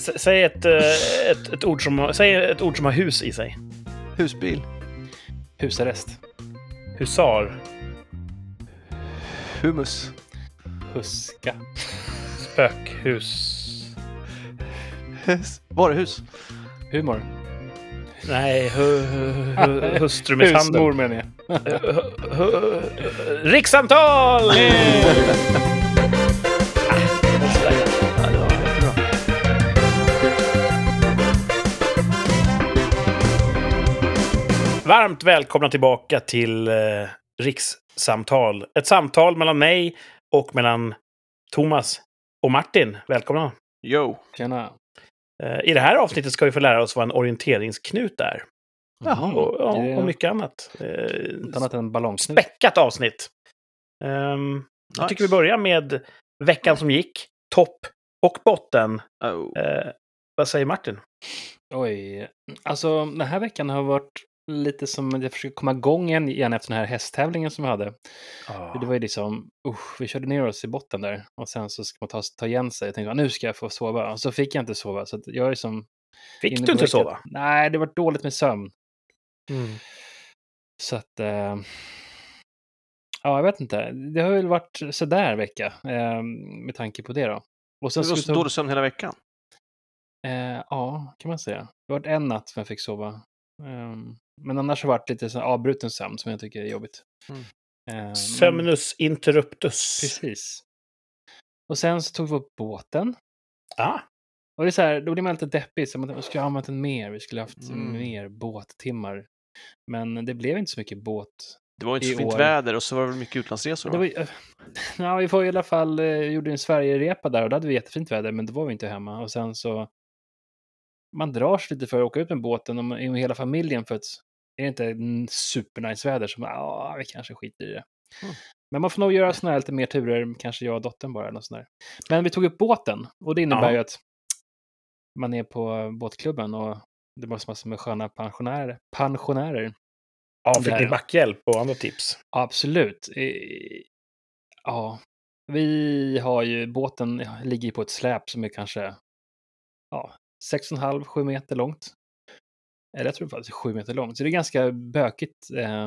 S- Säg ett, eh, ett, ett, ord som, säg ett ord som har hus i sig. Husbil. Husarrest. Husar. Humus. Huska. Spökhus. Varuhus. Humor. Nej, hu, hu, hu, hustrumisshandel. Husmor menar jag. Rikssamtal! Varmt välkomna tillbaka till eh, Rikssamtal. Ett samtal mellan mig och mellan Thomas och Martin. Välkomna! Yo. Tjena. Eh, I det här avsnittet ska vi få lära oss vad en orienteringsknut är. Jaha. Och, ja, det och mycket annat. Eh, Något annat än ballongknut. späckat avsnitt. Um, Jag tycker vi Nice. börjar med veckan som gick. Topp och botten. Oh. Eh, vad säger Martin? Oj. Alltså, den här veckan har varit lite som att jag försöker komma igång igen, igen efter den här hästtävlingen som vi hade. Det var ju liksom, usch, vi körde ner oss i botten där och sen så ska man ta, ta igen sig. Jag tänkte, "Ah, nu ska jag få sova. Och så fick jag inte sova. Så jag är som... Fick du inte sova? Nej, det var dåligt med sömn. Så att... Eh, ja, jag vet inte. Det har väl varit sådär vecka eh, med tanke på det då. Och sen Det var så ta, dålig sömn hela veckan. eh, Ja, kan man säga. Det varit en natt som jag fick sova. Ehm, men annars har det varit lite så avbruten sömn som jag tycker är jobbigt. Mm. Eh, men- Sömnus interruptus. Precis. Och sen så tog vi upp båten. Ah, Och det är så här, då blir man lite deppig. Så man skulle ha använt den mer. Vi skulle ha haft Mm. mer båttimmar. Men det blev inte så mycket båt. Det var inte så fint år. väder och så var det väl mycket utlandsresor. Det va? var, ju- ja, vi får i alla fall, eh, gjorde en Sverige-repa där och då hade vi jättefint väder, men då var vi inte hemma. Och sen så, man drar sig lite för att åka ut med båten och hela familjen för att är det inte supernice väder så man, ja, vi kanske skiter i det. Mm. Men man får nog göra såna här lite mer turer, kanske jag och dottern bara. Eller något sånt där. Men vi tog upp båten och det innebär Ja. ju att man är på båtklubben och det var massor med sköna pensionärer. pensionärer. ja, fick Där, ni backhjälp och andra tips? Absolut. Ja, vi har ju, båten ligger på ett släp som är kanske ja, 6,5-7 meter långt. Eller jag tror faktiskt sju meter långt. Så det är ganska bökigt eh,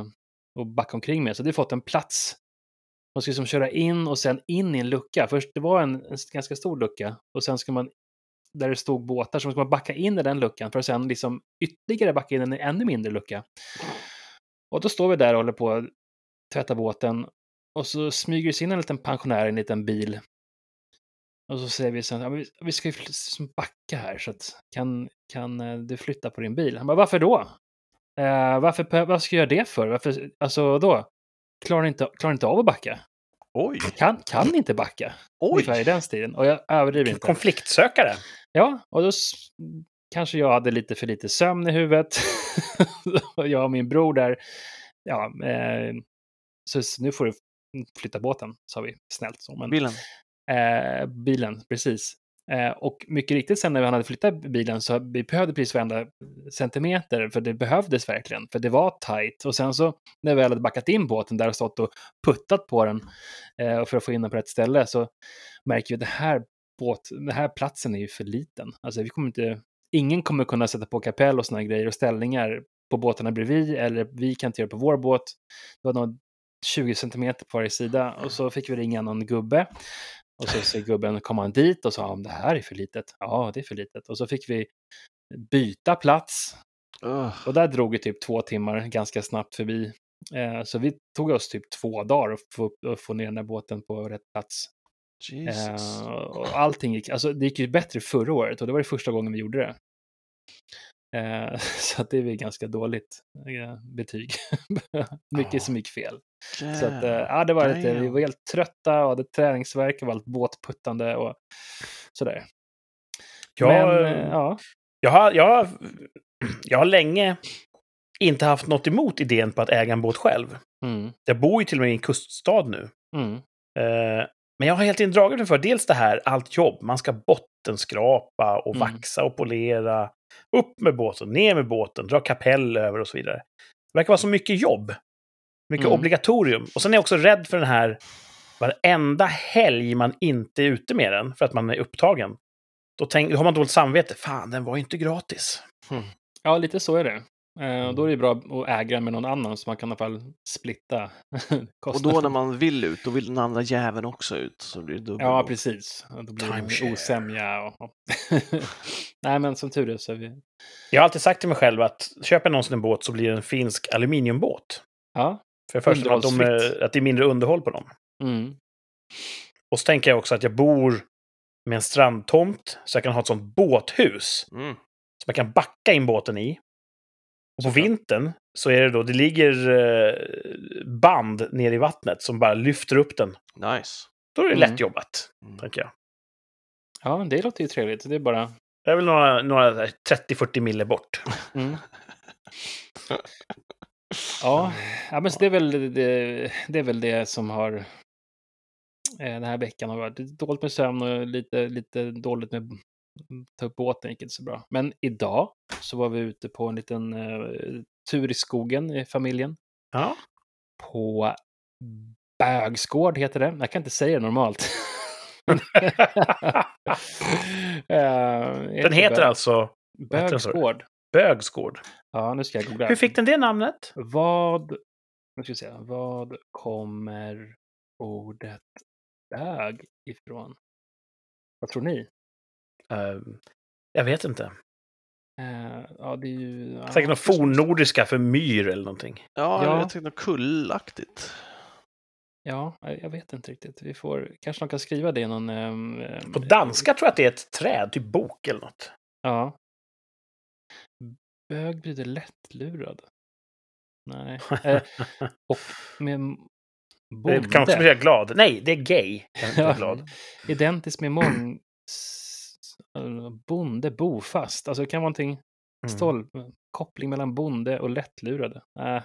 att backa omkring med. Så det har fått en plats. Man ska liksom köra in och sen in i en lucka. Först det var en, en ganska stor lucka och sen ska man där det stod båtar så ska man backa in i den luckan för att sen liksom ytterligare backa in i en ännu mindre lucka. Och då står vi där och håller på att tvätta båten och så smyger det sig in en liten pensionär i en liten bil. Och så säger vi sen, ja, vi, ska ju backa här så att kan, kan eh, du flytta på din bil? Han bara, varför då? Eh, varför, vad ska jag göra det för? Varför, alltså då? Klarar inte, klarar inte av att backa? Oj! Kan, kan inte backa? Ungefär i Oj! den stilen. Och jag överdriver inte. Konfliktsökare. Ja, och då kanske jag hade lite för lite sömn i huvudet. jag och min bror där, ja, eh, så nu får du flytta båten, sa vi snällt. Så. Men, Bilen eh, bilen, precis. Eh, och mycket riktigt sen när vi hade flyttat bilen så vi behövde precis varenda centimeter, för det behövdes verkligen, för det var tajt. Och sen så när vi väl hade backat in båten där och stått och puttat på den eh, för att få in den på rätt ställe så märker vi att det här båt, den här platsen är ju för liten. Alltså vi kommer inte, ingen kommer kunna sätta på kapell och sådana grejer och ställningar på båtarna bredvid, eller vi kan inte göra det på vår båt. Det var nog 20 centimeter på varje sida och så fick vi ringa någon gubbe. Och så säger gubben, kom han dit och sa, om det här är för litet. Ja, det är för litet. Och så fick vi byta plats. Ugh. Och där drog det typ två timmar ganska snabbt förbi. Eh, så vi tog oss typ två dagar att få, att få ner den här båten på rätt plats. Jesus. Eh, och allting gick, alltså det gick ju bättre förra året och det var det första gången vi gjorde det. Eh, så det är väl ganska dåligt eh, betyg. Mycket Ja. som gick fel. Så att, eh, ja, det var lite, vi var helt trötta och hade träningsvärk och var allt båtputtande och sådär. Jag, Men, eh, ja. jag, har, jag, har, jag har länge inte haft något emot idén på att äga en båt själv. Mm, Jag bor ju till och med i en kuststad nu. mm, Eh, men jag har helt enkelt dragit mig för dels det här, allt jobb. Man ska bottenskrapa och Mm. vaxa och polera. Upp med båten, ner med båten, dra kapell över och så vidare. Det verkar vara så mycket jobb. Mycket Mm. obligatorium. Och sen är jag också rädd för den här varenda helg man inte är ute med den för att man är upptagen. då, tänk, då har man dåligt samvete. Fan, den var ju inte gratis. Ja, lite så är det. Eh, och då är Mm. det bra att äga med någon annan så man kan i alla fall splitta Och kostnaden. då när man vill ut, då vill den andra jäveln också ut. Så blir det dubbel. Ja, precis. Och Då blir Timeshare. det osämja. Och... och- Nej, men som tur är så är vi... Jag har alltid sagt till mig själv att köper någonsin en båt så blir det en finsk aluminiumbåt. Ja. För jag föreställer att, de, är- att det är mindre underhåll på dem. Mm. Och så tänker jag också att jag bor med en strandtomt, så jag kan ha ett sånt båthus. Mm. Som jag kan backa in båten i. Och på Såklart. vintern så är det då, det ligger eh, band ner i vattnet som bara lyfter upp den. Nice. Då är det Mm. lätt jobbat, Mm. tänker jag. Ja, det låter ju trevligt. Det är bara... Det är väl några, några 30-40 mille bort. Mm. Ja, ja men det, är väl det, det är väl det som har... Eh, den här veckan har varit lite dåligt med sömn och lite, lite dåligt med ta upp båten, gick inte så bra. Men idag så var vi ute på en liten eh, tur i skogen i familjen. Ja. På Bögsgård heter det. Jag kan inte säga det normalt. Eh, Den heter Bög- alltså? Bögsgård. Bögsgård. Ja, nu ska jag googla. Hur fick den det namnet? Vad, nu ska vi se, vad kommer ordet bög ifrån? Vad tror ni? Eh, jag vet inte. Eh, ja, det är ju... ja, Säkert något fornnordiska för myr eller någonting. Ja, Ja. jag tänkte något kullaktigt. Ja, jag vet inte riktigt. Vi får, kanske de kan skriva det i någon... ehm, På danska tror jag att det är ett träd, typ bok eller något. Ja. Bög betyder lättlurad. Nej. Eh, och med m- Det kan också bonde. betyda glad. Nej, det är gay. Ja. glad. Identiskt med mång... eh, Bonde, bofast. Alltså det kan vara någonting... Mm. Stolp, koppling mellan bonde och lättlurade. Äh,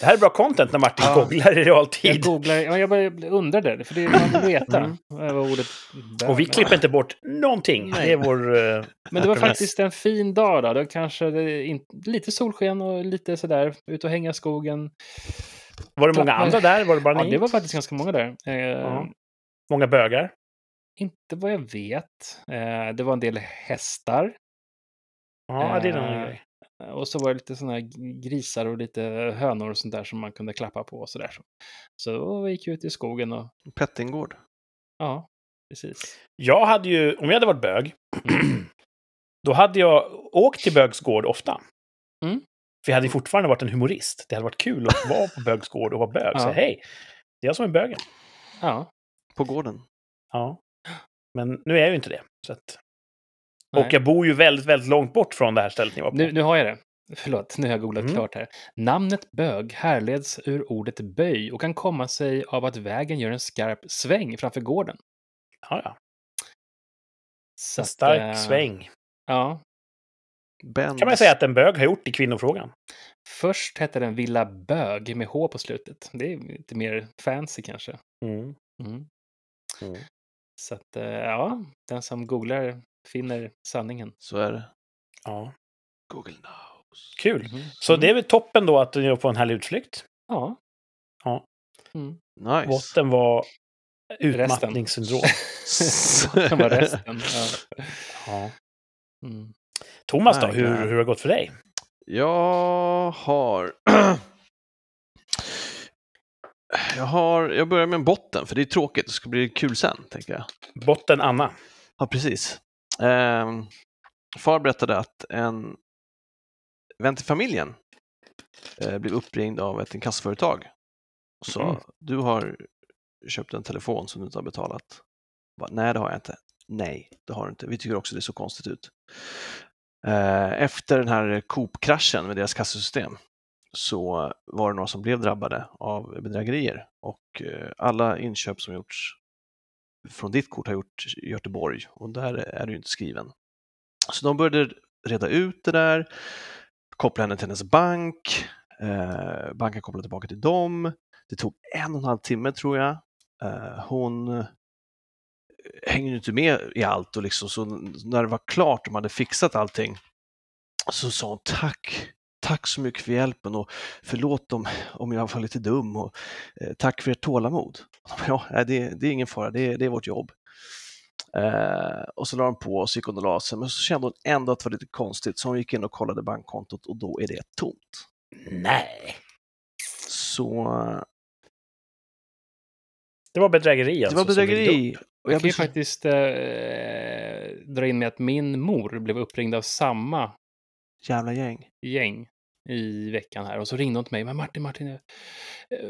Det här är bra content när Martin Ja. googlar i jag realtid. googlar, ja, jag bara undrade, för det är man vill veta Mm. vad ordet Och vi klipper inte bort någonting. Nej. Det är vår... eh, Men det var faktiskt en fin dag då. kanske det in, lite solsken och lite sådär, ut och hänga i skogen. Var det många andra där? Var det bara Ja, ni? det var faktiskt ganska många där. Ja. Många bögar? Inte vad jag vet. Eh, det var en del hästar. Ja, det är någon grej. Och så var det lite sådana här grisar och lite hönor och sånt där som man kunde klappa på och sådär. Så då gick jag ut i skogen och Pettingård. ja, precis. Jag hade ju, om jag hade varit bög, då hade jag åkt till Bögsgård ofta. Mm. För jag hade ju fortfarande varit en humorist. Det hade varit kul att vara på Bögsgård och vara bög. Ja. Så hej, det är jag som är bögen. Ja. På gården. Ja. Men nu är jag ju inte det. Så att... nej. Och jag bor ju väldigt, väldigt långt bort från det här stället ni var på. Nu, nu har jag det. Förlåt, nu har jag googlat Mm. klart här. Namnet bög härleds ur ordet böj och kan komma sig av att vägen gör en skarp sväng framför gården. Ja, ja. Så En att, stark eh, sväng. Ja. Bends. Kan man säga att en bög har gjort i kvinnofrågan. Först hette den Villa Bög med H på slutet. Det är lite mer fancy kanske. Mm. Mm. Mm. Så att, eh, ja, den som googlar finner sanningen. Så är det. Ja. Google knows. Kul. Mhm. Så Mm. det är väl toppen då att ni får en härlig utflykt. Ja. Ja. Mm. Nice. Botten var utmattningssyndrom. Botten var resten. Ja. Ja. Mm. Thomas då, hur, hur har det gått för dig? Jag har... Jag har... Jag börjar med en botten, för det är tråkigt. Det ska bli kul sen, tänker jag. Botten Anna. Ja, precis. Ehm, far berättade att en vän till familjen eh, blev uppringd av ett inkassoföretag och sa Mm. du har köpt en telefon som du inte har betalat. Bara, Nej, det har jag inte. Nej, det har du inte. Vi tycker också det ser konstigt ut. Eh, efter den här Coop-kraschen med deras kassasystem så var det några som blev drabbade av bedrägerier och eh, alla inköp som gjorts från ditt kort har gjort i Göteborg och där är du inte skriven. Så de började reda ut det där, koppla henne till hennes bank, eh, banken kopplade tillbaka till dem. Det tog en och en halv timme tror jag. Eh, hon eh, hänger inte med i allt och liksom så när det var klart, de hade fixat allting, så sa hon tack, tack så mycket för hjälpen och förlåt om, om jag var lite dum och eh, tack för ert tålamod. Ja, nej, det, det är ingen fara, det, det är vårt jobb. Eh, och så la hon på och så gick hon och la sig, men så kände hon ändå att det var lite konstigt, så hon gick in och kollade bankkontot och då är det tomt. Nej. Så Det var bedrägeri det alltså. var som ringde bedrägeri. Och Jag jag kan ju faktiskt eh, dra in med att min mor blev uppringd av samma jävla gäng. gäng i veckan här och så ringde hon till mig. Men Martin, Martin, eh,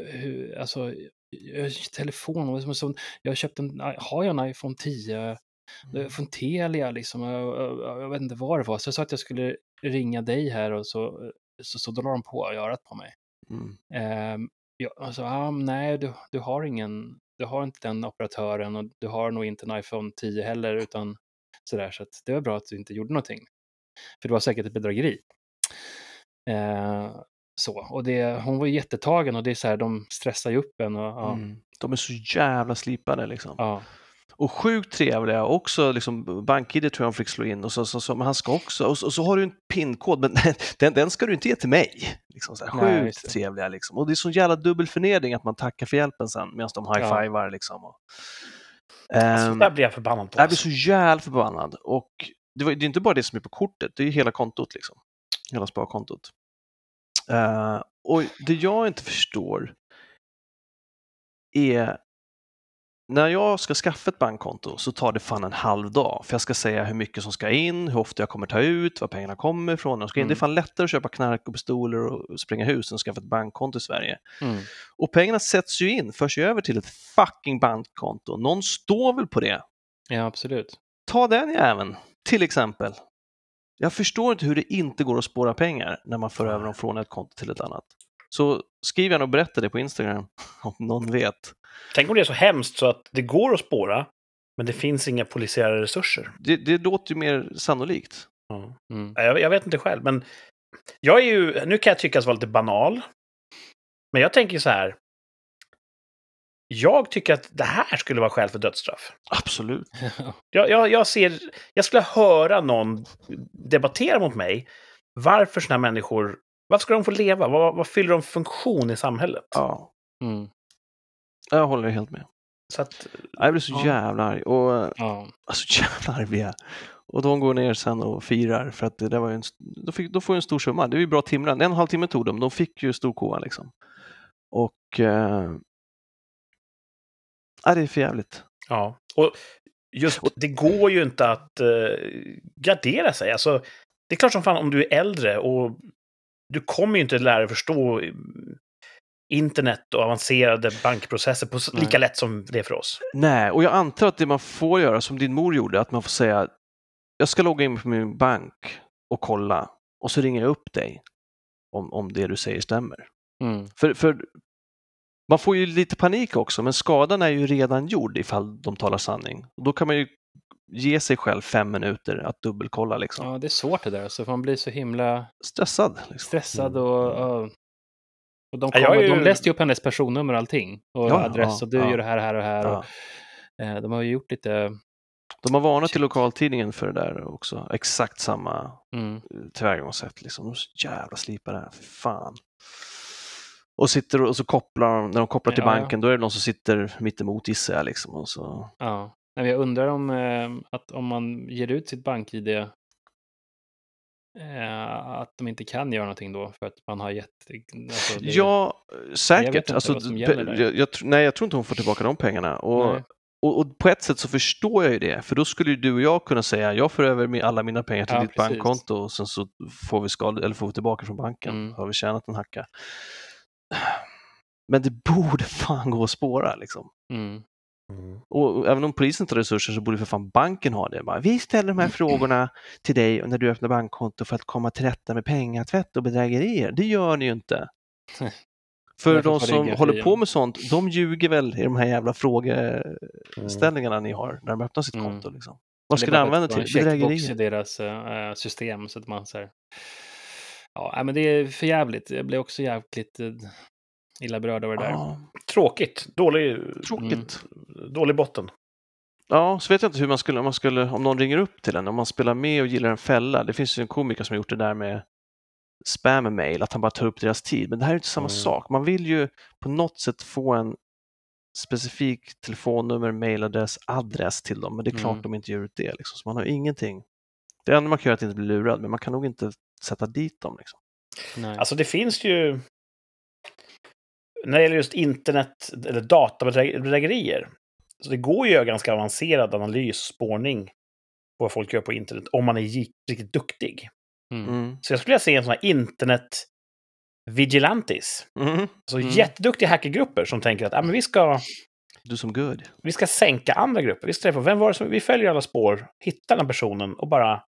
hur, alltså, jag har telefon och så, jag har köpt en, har jag en iPhone 10 Mm. från Telia liksom, jag, jag, jag vet inte vad det var. Så jag sa att jag skulle ringa dig här och så, så, så då la de på örat på mig. Mm. Ehm, ja, alltså, ah, nej, du, du har ingen, du har inte den operatören och du har nog inte en iPhone 10 heller, utan sådär, så att det var bra att du inte gjorde någonting. För det var säkert ett bedrägeri. Eh, så, och det, hon var ju jättetagen och det är så här, de stressar ju upp en och ja, Mm. De är så jävla slipade liksom. ja, Och sjukt trevliga, också liksom BankID tror jag han fick slå in och så, så, så men han ska också, och så, och så har du en pinkod, men den, den ska du inte ge till mig. Liksom så här, Nej, sjukt det. trevliga liksom. Och det är så jävla dubbel förnedring att man tackar för hjälpen sen medan de high-fivar liksom. Och, Alltså, Ehm, där blir jag förbannad på. jag blir Alltså. så jävla förbannad. Och det, var, det är inte bara det som är på kortet, det är hela kontot liksom. Hela sparkontot. Eh, och det jag inte förstår är när jag ska skaffa ett bankkonto så tar det fan en halv dag för jag ska säga hur mycket som ska in, hur ofta jag kommer ta ut, var pengarna kommer ifrån. Och ska in. Mm. Det är fan lättare att köpa knark och pistoler och spränga hus än att skaffa ett bankkonto i Sverige. mm, Och pengarna sätts ju in, förs ju över till ett fucking bankkonto. Någon står väl på det? ja, absolut. Ta den jäveln, till exempel. Jag förstår inte hur det inte går att spåra pengar när man för över dem från ett konto till ett annat. Så skriv gärna och berätta det på Instagram om någon vet. Tänk om det är så hemskt så att det går att spåra, men det finns inga polisiära resurser. Det, det låter ju mer sannolikt. Ja. Mm. Jag, jag vet inte själv, men jag är ju, nu kan jag tyckas vara lite banal, men jag tänker så här. Jag tycker att det här skulle vara skäl för dödsstraff. Absolut. Jag, jag, jag, ser, jag skulle höra någon debattera mot mig. Varför sådana här människor, varför ska de få leva? Vad, vad fyller de för funktion i samhället? Ja, Mm. jag håller helt med. Så att, Jag blir så Ja. jävla arg. Och, Ja. alltså jävla arg blir jag. Och de går ner sen och firar för att det där var ju en, de, fick, de får ju en stor summa. Det är ju bra timrar. En och en halv timme tog de. De fick ju storkovan liksom. Och eh, ja, det är för jävligt. ja. Och just, det går ju inte att eh, gardera sig. Alltså, det är klart som fan om du är äldre och du kommer ju inte lära dig förstå eh, internet och avancerade bankprocesser på Nej. lika lätt som det är för oss. Nej, och jag antar att det man får göra som din mor gjorde, att man får säga jag ska logga in på min bank och kolla och så ringer jag upp dig om, om det du säger stämmer. Mm. För, för man får ju lite panik också, men skadan är ju redan gjord ifall de talar sanning. Och då kan man ju ge sig själv fem minuter att dubbelkolla liksom. ja, det är svårt det där, så man blir så himla Stressad. Liksom. stressad och... ja. och de, Ja, är ju- de läste ju upp hennes personnummer och allting. Och Ja, adress ja, och du ja. gör det här, här och här. Ja. Och, eh, de har ju gjort lite... De har varnat till lokaltidningen för det där också. Exakt samma Mm. tillvägagångssätt. Liksom. De är så jävla slipade här, för fan. Och, sitter och så kopplar när de kopplar till Ja, ja. banken, då är det någon som sitter mitt emot gissar jag. Liksom, och så. Ja. Jag undrar om, eh, att om man ger ut sitt bank-id eh, att de inte kan göra någonting då för att man har gett... Alltså, det, Ja, säkert. inte alltså, jag, jag, nej, jag tror inte hon får tillbaka de pengarna. Och, och, och på ett sätt så förstår jag ju det, för då skulle ju du och jag kunna säga jag för över alla mina pengar till Ja, ditt precis. bankkonto och sen så får vi, skad, eller får vi tillbaka från banken. Mm. Har vi tjänat en hacka. Men det borde fan gå att spåra liksom. Mm. Och och även om polisen inte har resurser så borde för fan banken ha det. Bara, vi ställer de här frågorna till dig när du öppnar bankkonto för att komma till rätta med pengatvätt och bedrägerier. Det gör ni ju inte. För de som håller på med sånt, de ljuger väl i de här jävla frågeställningarna ni har när de öppnar sitt Mm. konto. Liksom. Vad ska bara använda till? en checkbox i Bedrägerier? deras eh, system så att man så här... Ja, nej, men det är för jävligt. Jag blir också jävligt eh, illa berörd över det där. Ja, Tråkigt. Dålig, tråkigt. dålig botten. Ja, så vet jag inte hur man skulle, om man skulle, om någon ringer upp till en, om man spelar med och gillar en fälla. Det finns ju en komiker som har gjort det där med spam-mail, att han bara tar upp deras tid. Men det här är inte samma Mm. sak. Man vill ju på något sätt få en specifik telefonnummer, mailadress, adress till dem, men det är klart Mm. de inte ger ut det. Liksom. Så man har ingenting. Det enda man kan göra är att inte bli lurad, men man kan nog inte sätta dit dem. Liksom. Nej. Alltså det finns ju... När det gäller just internet eller databedrägerier. Så det går ju att göra ganska avancerad analys, spårning på vad folk gör på internet om man är riktigt duktig. Mm. Mm. Så jag skulle vilja se en sån här internet vigilantis. Mm. Så Mm. jätteduktiga hackergrupper som tänker att ah, men vi, ska, Du som good. vi ska sänka andra grupper. Vi ska träffa, vem var det som, vi följer alla spår, hittar den här personen och bara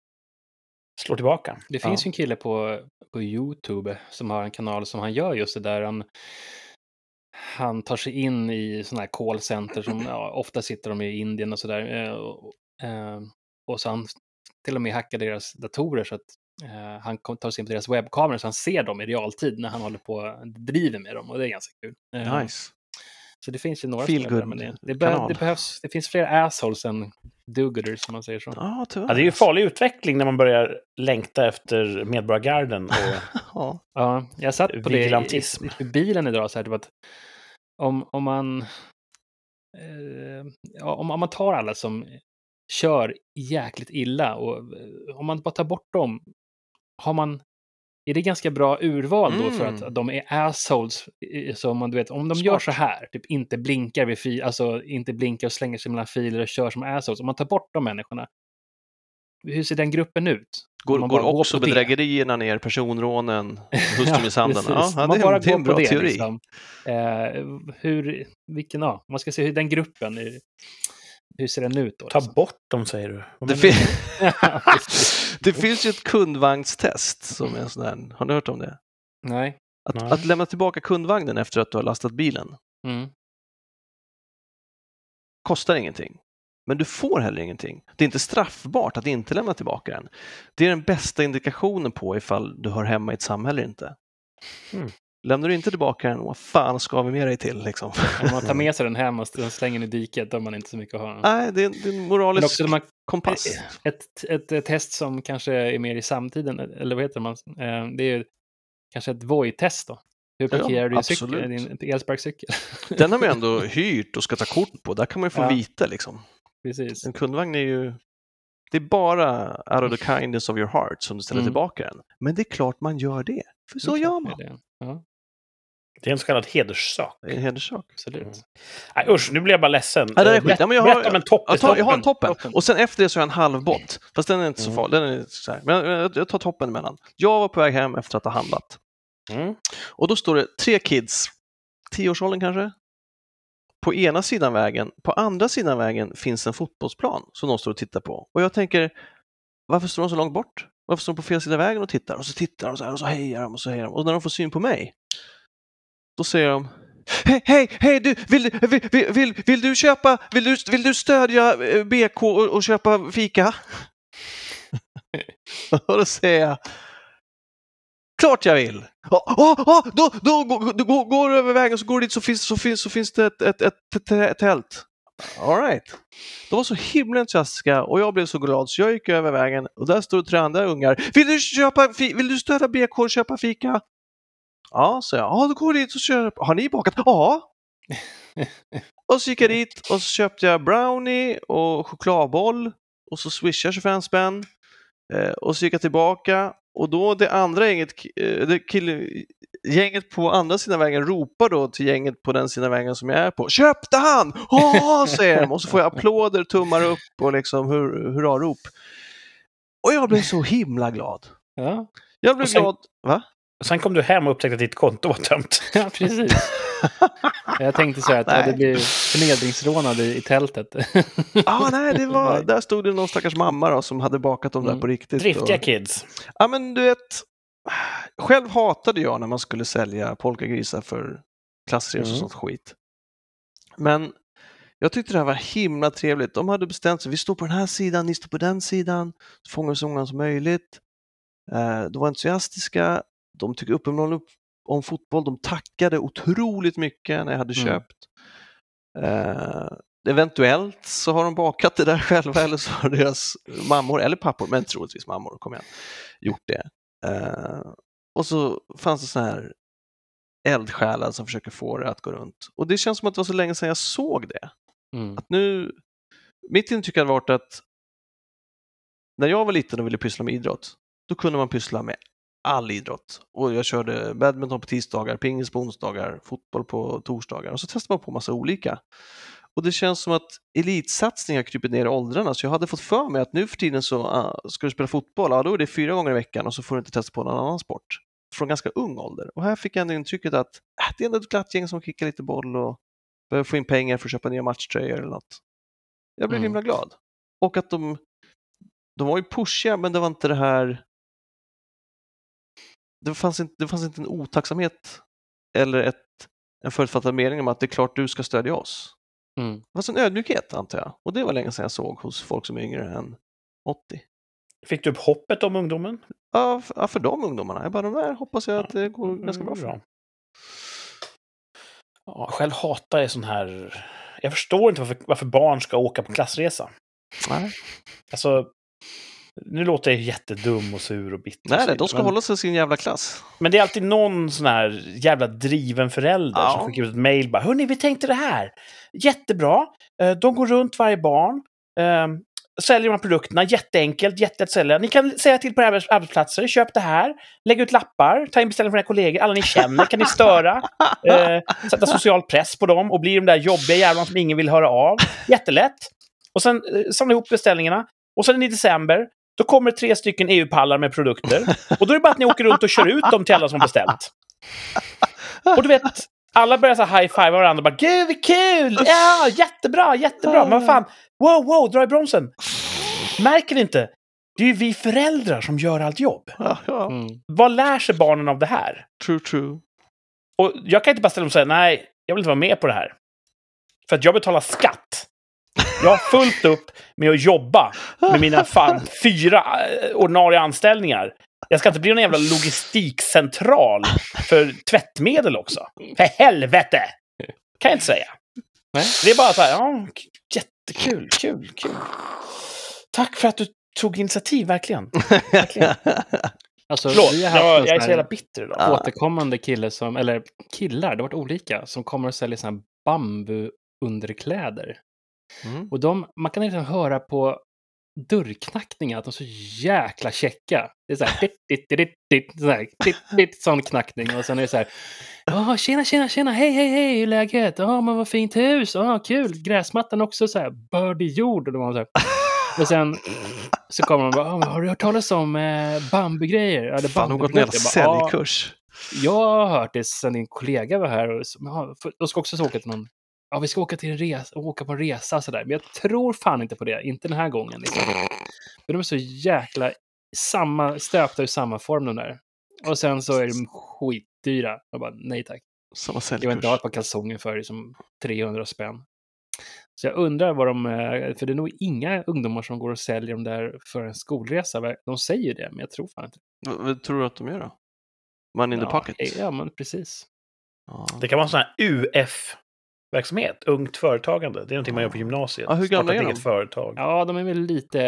slår tillbaka. Det finns ju en kille på, på YouTube som har en kanal som han gör just det där. Han, han tar sig in i sådana här callcenter som ja, ofta sitter de i Indien och sådär. Eh, och, eh, och så han till och med hackar deras datorer så att eh, han tar sig in på deras webbkameror så han ser dem i realtid när han håller på och driver med dem och det är ganska kul. Eh, Nice. Så det finns ju några Feel good men det, det, be- det behövs, det finns fler assholes än do-gooders som man säger så. Tyvärr. Ja, det är ju farlig utveckling när man börjar längta efter Medborgargarden och Ja. Ja, jag satt på det i, i bilen idag, så här, typ att om, om man eh, ja, om, om man tar alla som kör jäkligt illa och eh, om man bara tar bort dem, har man är det ganska bra urval då för Mm. att de är assholes? Så man, du vet, om de gör Smart. så här, typ inte blinkar vid fil, alltså inte blinkar och slänger sig mellan filer och kör som assholes, om man tar bort de människorna, hur ser den gruppen ut? Går, går går också det. bedrägerierna ner, personrånen, hustrumisshandeln? ja, ja, Om det bara det är går en bra det, teori. liksom. Eh, hur, vilken, ja, man ska se hur den gruppen, hur, ser den ut då? ta liksom? bort dem, säger du. Det, fin- det finns ju ett kundvagnstest som är en sån här, har ni hört om det? Nej. Att, Nej. att lämna tillbaka kundvagnen efter att du har lastat bilen Mm. kostar ingenting. Men du får heller ingenting. Det är inte straffbart att inte lämna tillbaka den. Det är den bästa indikationen på ifall du hör hemma i ett samhälle eller inte. Mm. Lämnar du inte tillbaka den, vad fan ska vi med dig till? Liksom? Om man tar med sig den hem och slänger den i diket, då har man inte så mycket att ha. Nej, det är, det är en moralisk har kompass. ett, ett, ett test som kanske är mer i samtiden, eller vad heter man? Eh, Det är ju kanske ett Voi-test då. Hur Ja, parkerar du din, cykel, din elsparkcykel? Den har man ändå hyrt och ska ta kort på. Där kan man ju få Ja. vite. Liksom. Precis. En kundvagn är ju... Det är bara out of the kindness of your heart som du ställer Mm. tillbaka den. Men det är klart man gör det. För så gör man. Ja, Det är en så kallad hederssak. Det är en hederssak. absolut. Mm. Nej, usch, nu blir jag bara ledsen. Ja, det är skit. Ja, men jag Berätta har- om en topp. Jag, tar, jag har en toppen. Och sen efter det så har jag en halvbott. Fast den är inte så Mm. farlig. Den är så här. Men jag, jag tar toppen emellan. Jag var på väg hem efter att ha handlat. Mm. Och då står det tre kids, tioårsåldern kanske, på ena sidan vägen. På andra sidan vägen finns en fotbollsplan som de står och tittar på. Och jag tänker, varför står de så långt bort? Varför står de på fel sida vägen och tittar? Och så tittar de så här och så hejar de och så hejar de. Och när de får syn på mig, då säger de Hej, hej, hej du, vill, du- vill, vill, vill, vill du köpa, vill du, vill du stödja eh, BK och, och köpa fika? och då säger jag Klart jag vill! Oh, oh, oh, då, då, då, då, går- går du över vägen så går du dit så finns, så finns, så finns det ett, ett, ett, ett, ett tält. Alright. De var så himla entusiastiska och jag blev så glad så jag gick över vägen och där stod tre andra ungar. Vill du, köpa, vill du stödja BK och köpa fika? Ja, så jag. Ja, då går jag dit och köper. Har ni bakat? Ja. och så gick jag dit och så köpte jag brownie och chokladboll och så swishade jag 25 spänn. Eh, och så gick jag tillbaka och då det andra gänget, eh, det kille, gänget på andra sidan vägen ropar då till gänget på den sidan vägen som jag är på. Köpte han! Ja, säger de och så får jag applåder, tummar upp och liksom hur, hurrarop. Och jag blev så himla glad. Ja, Jag blev sen- glad. Va? Sen kom du hem och upptäckte att ditt konto var tömt. ja precis. Jag tänkte så här att ja, det Nej. blir förnedringsrånad i, i tältet. ah, nej, det var, Nej. där stod det någon stackars mamma då, som hade bakat dem där Mm. på riktigt. Driftiga och, kids. ja, men du vet, själv hatade jag när man skulle sälja polkagrisar för klassresor och Mm. sånt skit. Men jag tyckte det här var himla trevligt. De hade bestämt sig, vi står på den här sidan, ni står på den sidan, så fångar vi så många som möjligt. Eh, de var entusiastiska, de tyckte uppenbarligen upp om fotboll, de tackade otroligt mycket när jag hade Mm. köpt. Eh, eventuellt så har de bakat det där själva eller så har deras mammor eller pappor, men troligtvis mammor, kom igen, gjort det. Eh, och så fanns det så här eldsjälar som försöker få det att gå runt. Och det känns som att det var så länge sedan jag såg det. Mm. Att nu, mitt intryck har varit att när jag var liten och ville pyssla med idrott, då kunde man pyssla med all idrott. Och jag körde badminton på tisdagar, pingis på onsdagar, fotboll på torsdagar och så testade man på massa olika. Och det känns som att elitsatsning har krypit ner i åldrarna så jag hade fått för mig att nu för tiden så uh, ska du spela fotboll, ja då är det fyra gånger i veckan och så får du inte testa på någon annan sport från ganska ung ålder. Och här fick jag ändå intrycket att äh, det är ändå ett glatt gäng som kickar lite boll och behöver få in pengar för att köpa nya matchtröjor eller något. Jag blev Mm. himla glad. Och att de, de var ju pushiga men det var inte det här det fanns inte, det fanns inte en otacksamhet eller ett, en förutfattad mening om att det är klart du ska stödja oss. Mm. Det fanns en ödmjukhet antar jag och det var länge sedan jag såg hos folk som är yngre än 80. Fick du upp hoppet om ungdomen? Ja, f- ja, för de ungdomarna. Jag bara, de där hoppas jag att det går ganska bra för. Mm, Ja, själv hatar jag sån här... Jag förstår inte varför, varför barn ska åka på klassresa. Nej, Alltså, nu låter jag jättedum och sur och bitter. nej, nej, de ska men, hålla sig i sin jävla klass. men det är alltid någon sån här jävla driven förälder Ja. som skickar ut ett mejl bara Hörni, vi tänkte det här. Jättebra. Eh, De går runt varje barn. Eh, Säljer de här produkterna, jätteenkelt, jättelätt att sälja. Ni kan säga till på era arbetsplatser, köp det här, lägg ut lappar, ta in beställning från era kollegor, alla ni känner kan ni störa, eh, sätta social press på dem och bli de där jobbiga jävlarna som ingen vill höra av. Jättelätt. Och sen eh, samla ihop beställningarna. Och sen i december, då kommer tre stycken EU-pallar med produkter. Och då är det bara att ni åker runt och kör ut dem till alla som beställt. Och du vet, alla börjar så high-fiva varandra och bara “Gud, vad kul! Ja, jättebra, jättebra!” Men vad fan, wow, wow, dra i bromsen! Märker ni inte? Det är ju vi föräldrar som gör allt jobb. Mm. Vad lär sig barnen av det här? True, true. Och jag kan inte bara ställa mig och säga nej, jag vill inte vara med på det här. För att jag betalar skatt. Jag har fullt upp med att jobba med mina fan fyra eh, ordinarie anställningar. Jag ska inte bli någon jävla logistikcentral för tvättmedel också. För helvete! Kan jag inte säga. Nej. Det är bara så här, ja, jättekul, kul, kul. Tack för att du tog initiativ, verkligen. verkligen. Alltså, Förlåt, jag, jag är så jävla bitter idag. Ja. återkommande kille som, eller killar, det har varit olika, som kommer och säljer såna här bambuunderkläder. Mm. Och de, man kan liksom höra på dörrknackningar att de är så jäkla checka. Det är så här, dit, dit, dit, dit, så här, dit, dit, sån knackning. Och sen är det så här, ja, tjena, tjena, tjena, hej, hej, hej, hur är läget? Ja, men vad fint hus, ja, kul, gräsmattan också så här, bördig jord. Och, de så här. och sen så kommer de och bara, "Ja, men har du hört talas om eh, bambugrejer? Fan, de har gått en jävla säljkurs. jag har hört det sen din kollega var här och de ska också åka till någon, ja vi ska åka till en resa, åka på en resa och sådär. Men jag tror fan inte på det, inte den här gången. Liksom. För de är så jäkla samma, stöpta i samma form de där. Och sen så är de skitdyra. Jag bara, nej tack. Samma Jag vill inte ha ett par kalsonger för som 300 spänn. Så jag undrar vad de, eh, för det är nog inga ungdomar som går och säljer de där för en skolresa. De säger det, men jag tror fan inte. Vad, tror du att de gör då? Money in the Ja, pocket? Ja, men precis. Ja. Det kan vara sån här UF-verksamhet, ungt företagande. Det är någonting man gör på gymnasiet. Ja, hur gamla är de? eget företag. Ja, de är väl lite,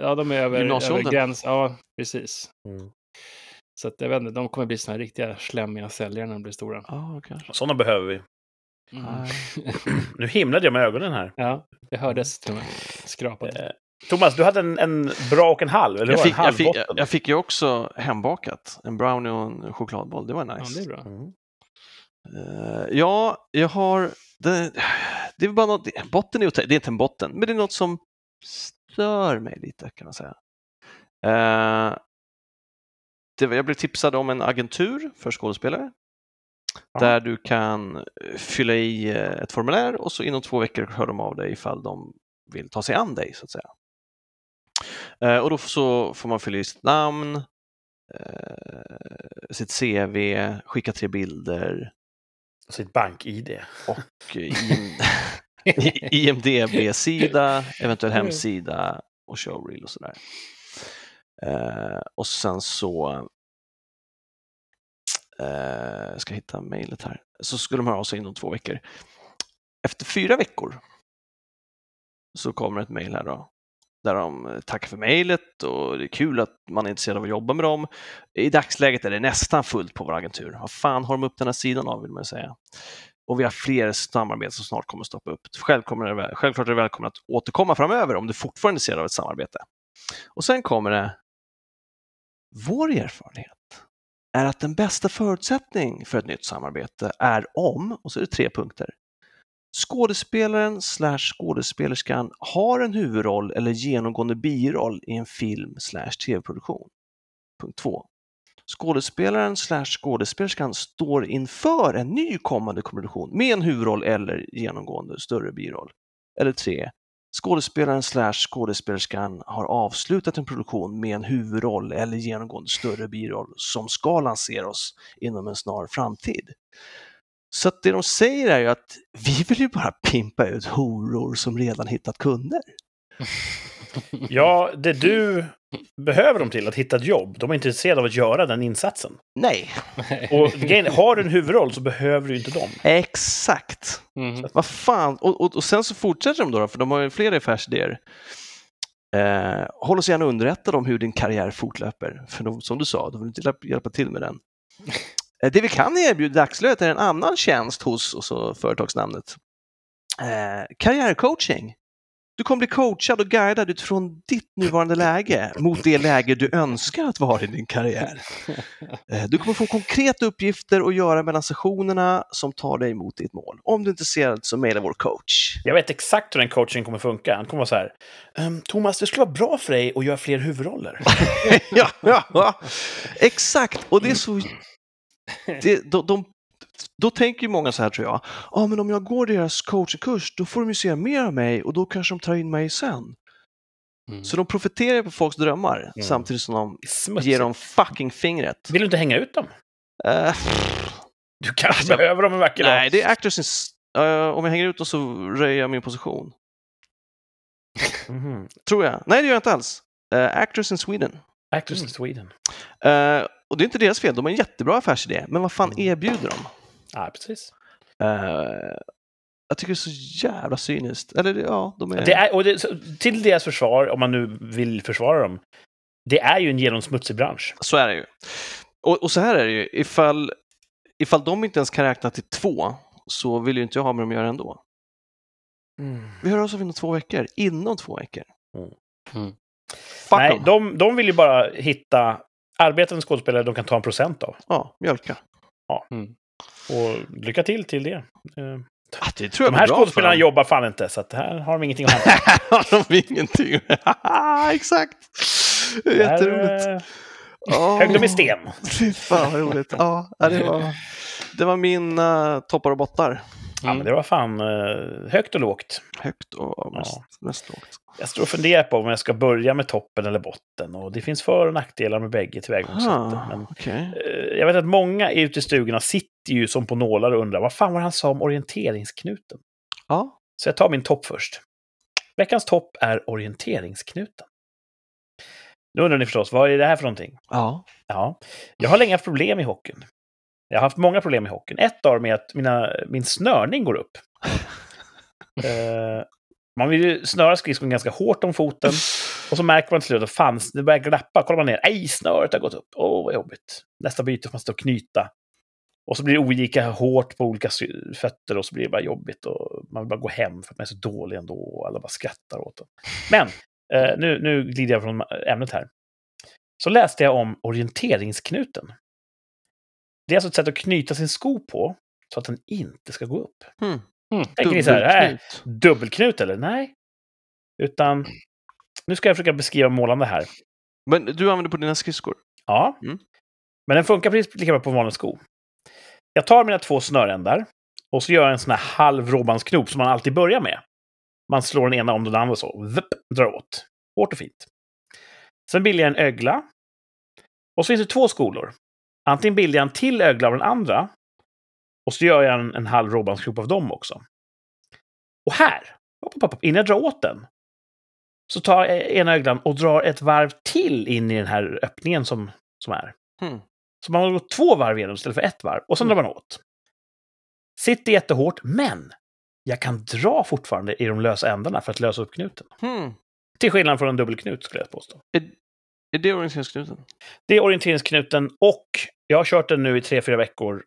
ja de är över, över gräns. Ja, precis. Mm. Så att jag vet inte, de kommer bli såna här riktiga slemmiga säljare när de blir stora. Ja, kanske. Sådana behöver vi. Mm. Nej. Nu himlade jag med ögonen här. ja, det hördes till och med. Skrapat. Eh, Thomas, du hade en, en bra och en halv, eller Jag fick, en jag, fick, jag fick ju också hembakat. En brownie och en chokladboll. Det var Ja, nice. det är bra. Mm. Eh, ja, jag har... Det, det är bara något, botten är ju- det är inte en botten, men det är något som stör mig lite kan man säga. Eh, det, jag blev tipsad om en agentur för skådespelare Ja. där du kan fylla i eh, ett formulär och så inom två veckor hör de av dig ifall de vill ta sig an dig så att säga. Eh, och då så får man fylla i sitt namn, eh, sitt CV, skicka tre bilder Sitt bank-id. och IM, IMDB-sida, eventuell Mm. hemsida och showreel och sådär. Eh, och sen så eh, jag ska hitta mejlet här. Så skulle de höra av sig inom två veckor. Efter fyra veckor så kommer ett mejl här då där de eh, tackar för mejlet och det är kul att man är intresserad av att jobba med dem. I dagsläget är det nästan fullt på vår agentur. Vad fan har de upp den här sidan av vill man säga. Och vi har fler samarbeten som snart kommer att stoppa upp. Självklart är, det, självklart är du välkommen att återkomma framöver om du fortfarande är intresserad av ett samarbete. Och sen kommer det vår erfarenhet är att den bästa förutsättning för ett nytt samarbete är om, och så är det tre punkter, skådespelaren slash skådespelerskan har en huvudroll eller genomgående biroll i en film slash tv-produktion. Punkt 2. Skådespelaren slash skådespelerskan står inför en ny kommande produktion med en huvudroll eller genomgående större biroll. Eller 3. Skådespelaren slash skådespelerskan har avslutat en produktion med en huvudroll eller genomgående större biroll som ska lanseras inom en snar framtid. Så att det de säger är ju att vi vill ju bara pimpa ut horor som redan hittat kunder. Ja, det du behöver dem till, att hitta ett jobb, de är inte intresserade av att göra den insatsen. Nej, Och grejen, har du en huvudroll så behöver du inte dem. exakt. Mhm. Vad fan, och, och, och sen så fortsätter de då, för de har ju flera affärsidéer. Eh, håll oss gärna underrättade om hur din karriär fortlöper, för de, som du sa, de vill inte hjälpa till med den. Eh, det vi kan erbjuda i dagsläget är en annan tjänst hos, och så företagsnamnet. Eh, karriärcoaching. Du kommer bli coachad och guidad utifrån ditt nuvarande läge mot det läge du önskar att vara i din karriär. Eh, Du kommer få konkreta uppgifter att göra mellan sessionerna som tar dig mot ditt mål. Om du är intresserad så mejla vår coach. Jag vet exakt hur den coachingen kommer funka. Han kommer vara så här. "Ehm, Thomas, det skulle vara bra för dig att göra fler huvudroller. ja, ja, ja, exakt. Och det är så... Det, de, de, då tänker ju många så här tror jag. Ja, men om jag går deras coachkurs, då får de ju se mer av mig och då kanske de tar in mig sen. Mm. Så de profiterar på folks drömmar Mm. samtidigt som de Smutsigt. ger dem fucking fingret. Vill du inte hänga ut dem? Eh, Du kanske behöver dem en vacker dag. nej, det är actors in... eh, om jag hänger ut dem så röjer jag min position. Mhm. Tror jag. Nej, det gör jag inte alls. Uh, actors in Sweden. Actors in Sweden. Och det är inte deras fel, de har en jättebra affärsidé. Men vad fan Mm. erbjuder de? Ja, precis. Eh, jag tycker det är så jävla cyniskt. Eller ja, de är... Det är, och det, till deras försvar, om man nu vill försvara dem, det är ju en genomsmutsig bransch. Så är det ju. Och, och så här är det ju, ifall, ifall de inte ens kan räkna till två så vill ju inte jag ha med dem att göra ändå. Vi hör oss av inom två veckor. Inom två veckor. Mm. Mm. Nej, de, de vill ju bara hitta arbetande skådespelare de kan ta en procent av. Ja, mjölka. Mm. Och lycka till till det. Eh, Ah, det tror jag De här skådespelarna jobbar fan inte, så att här har de ingenting att hämta. har de ingenting. Exakt. Jätteroligt. eh, Åh, Högg dem i sten. Fy fan vad roligt. Ja, ja, det var, det var mina toppar och bottar. Ja, men det var fan eh, högt och lågt. Högt och mest, Ja. mest lågt. Jag står och funderar på om jag ska börja med toppen eller botten. Och det finns för och nackdelar med bägge tillvägagångssätten. Ah, Men okej. eh, jag vet att många ute i stugorna sitter ju som på nålar och undrar vad fan var han sa om orienteringsknuten? Ja, Så jag tar min topp först. Veckans topp är orienteringsknuten. Nu undrar ni förstås, vad är det här för någonting? ja. Ja, jag har länge haft problem i hockeyn. Jag har haft många problem i hockeyn. Ett av dem är att mina, min snörning går upp. Eh, man vill ju snöra skridskon ganska hårt om foten. Och så märker man till slut att fan, det börjar glappa. Kollar man ner, nej, snöret har gått upp. Åh, vad jobbigt. Nästa byte får man stå och knyta. Och så blir det olika hårt på olika fötter och så blir det bara jobbigt. Och man vill bara gå hem för att man är så dålig ändå. Och alla bara skrattar åt en. Men, eh, nu, nu glider jag från ämnet här. Så läste jag om orienteringsknuten. Det är alltså ett sätt att knyta sin sko på så att den inte ska gå upp. Hmm. Mm. Tänker ni så här, äh, Dubbelknut. eller? Nej. Utan, nu ska jag försöka beskriva målande här. Men du använder på dina skridskor? Ja. Mm. Men den funkar precis lika bra på en vanlig sko. Jag tar mina två snörändar och så gör jag en sån här halv råbandsknop som man alltid börjar med. Man slår den ena om den andra så. Vupp, drar åt. Hårt och fint. Sen bildar jag en ögla. Och så finns det två skolor. Antingen bildar jag en till ögla av den andra. Och så gör jag en, en halv råbandsknop av dem också. Och här, innan jag drar åt den, så tar jag ena öglan och drar ett varv till in i den här öppningen som, som är. Hmm. Så man har gått två varv igenom istället för ett varv. Och sen drar man åt. Sitter jättehårt, men jag kan dra fortfarande i de lösa ändarna för att lösa upp knuten. Hmm. Till skillnad från en dubbelknut skulle jag påstå. Är, är det orienteringsknuten? Det är orienteringsknuten och jag har kört den nu i tre, fyra veckor.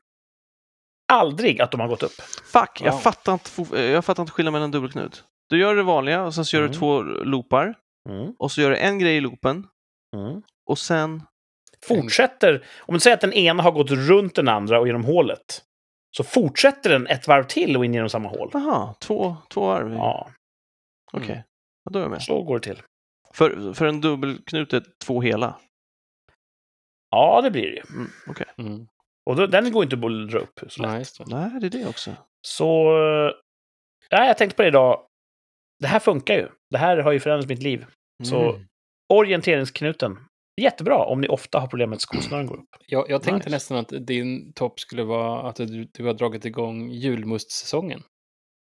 Aldrig att de har gått upp. Fuck, jag, Wow. fattar inte, eh, jag fattar inte skillnaden mellan dubbelknut. Du gör det vanliga och sen så gör du Mm. två loopar Mm. och så gör du en grej i loopen Mm. och sen... Fortsätter, om du säger att den ena har gått runt den andra och genom hålet, så fortsätter den ett varv till och in genom samma hål. Aha, två, två varv. Ja, Okej, ja, då är jag med. så går det till. För, för en dubbelknut är två hela. Ja, det blir det ju. Mm, Okej, Mm. Och då, den går inte att dra upp så lätt. Nej, det. nej det är det också. Så... Ja, jag tänkte på det idag. Det här funkar ju. Det här har ju förändrat mitt liv. Så Mm. orienteringsknuten. Jättebra om ni ofta har problem med att skosnören går upp. Jag, jag tänkte Nice. nästan att din topp skulle vara att du, du har dragit igång julmustsäsongen.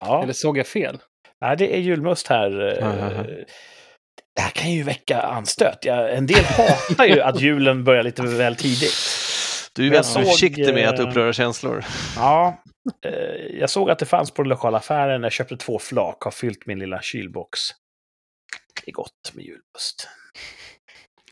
Ja, Eller såg jag fel? nej, det är julmust här. Ja. Det här kan ju väcka anstöt. Jag, en del hatar ju att julen börjar lite väl tidigt. Du är väldigt såg, försiktig med att eh, uppröra känslor. Ja, eh, jag såg att det fanns på den lokala affären. Jag köpte två flak, har fyllt min lilla kylbox. Det är gott med julmust.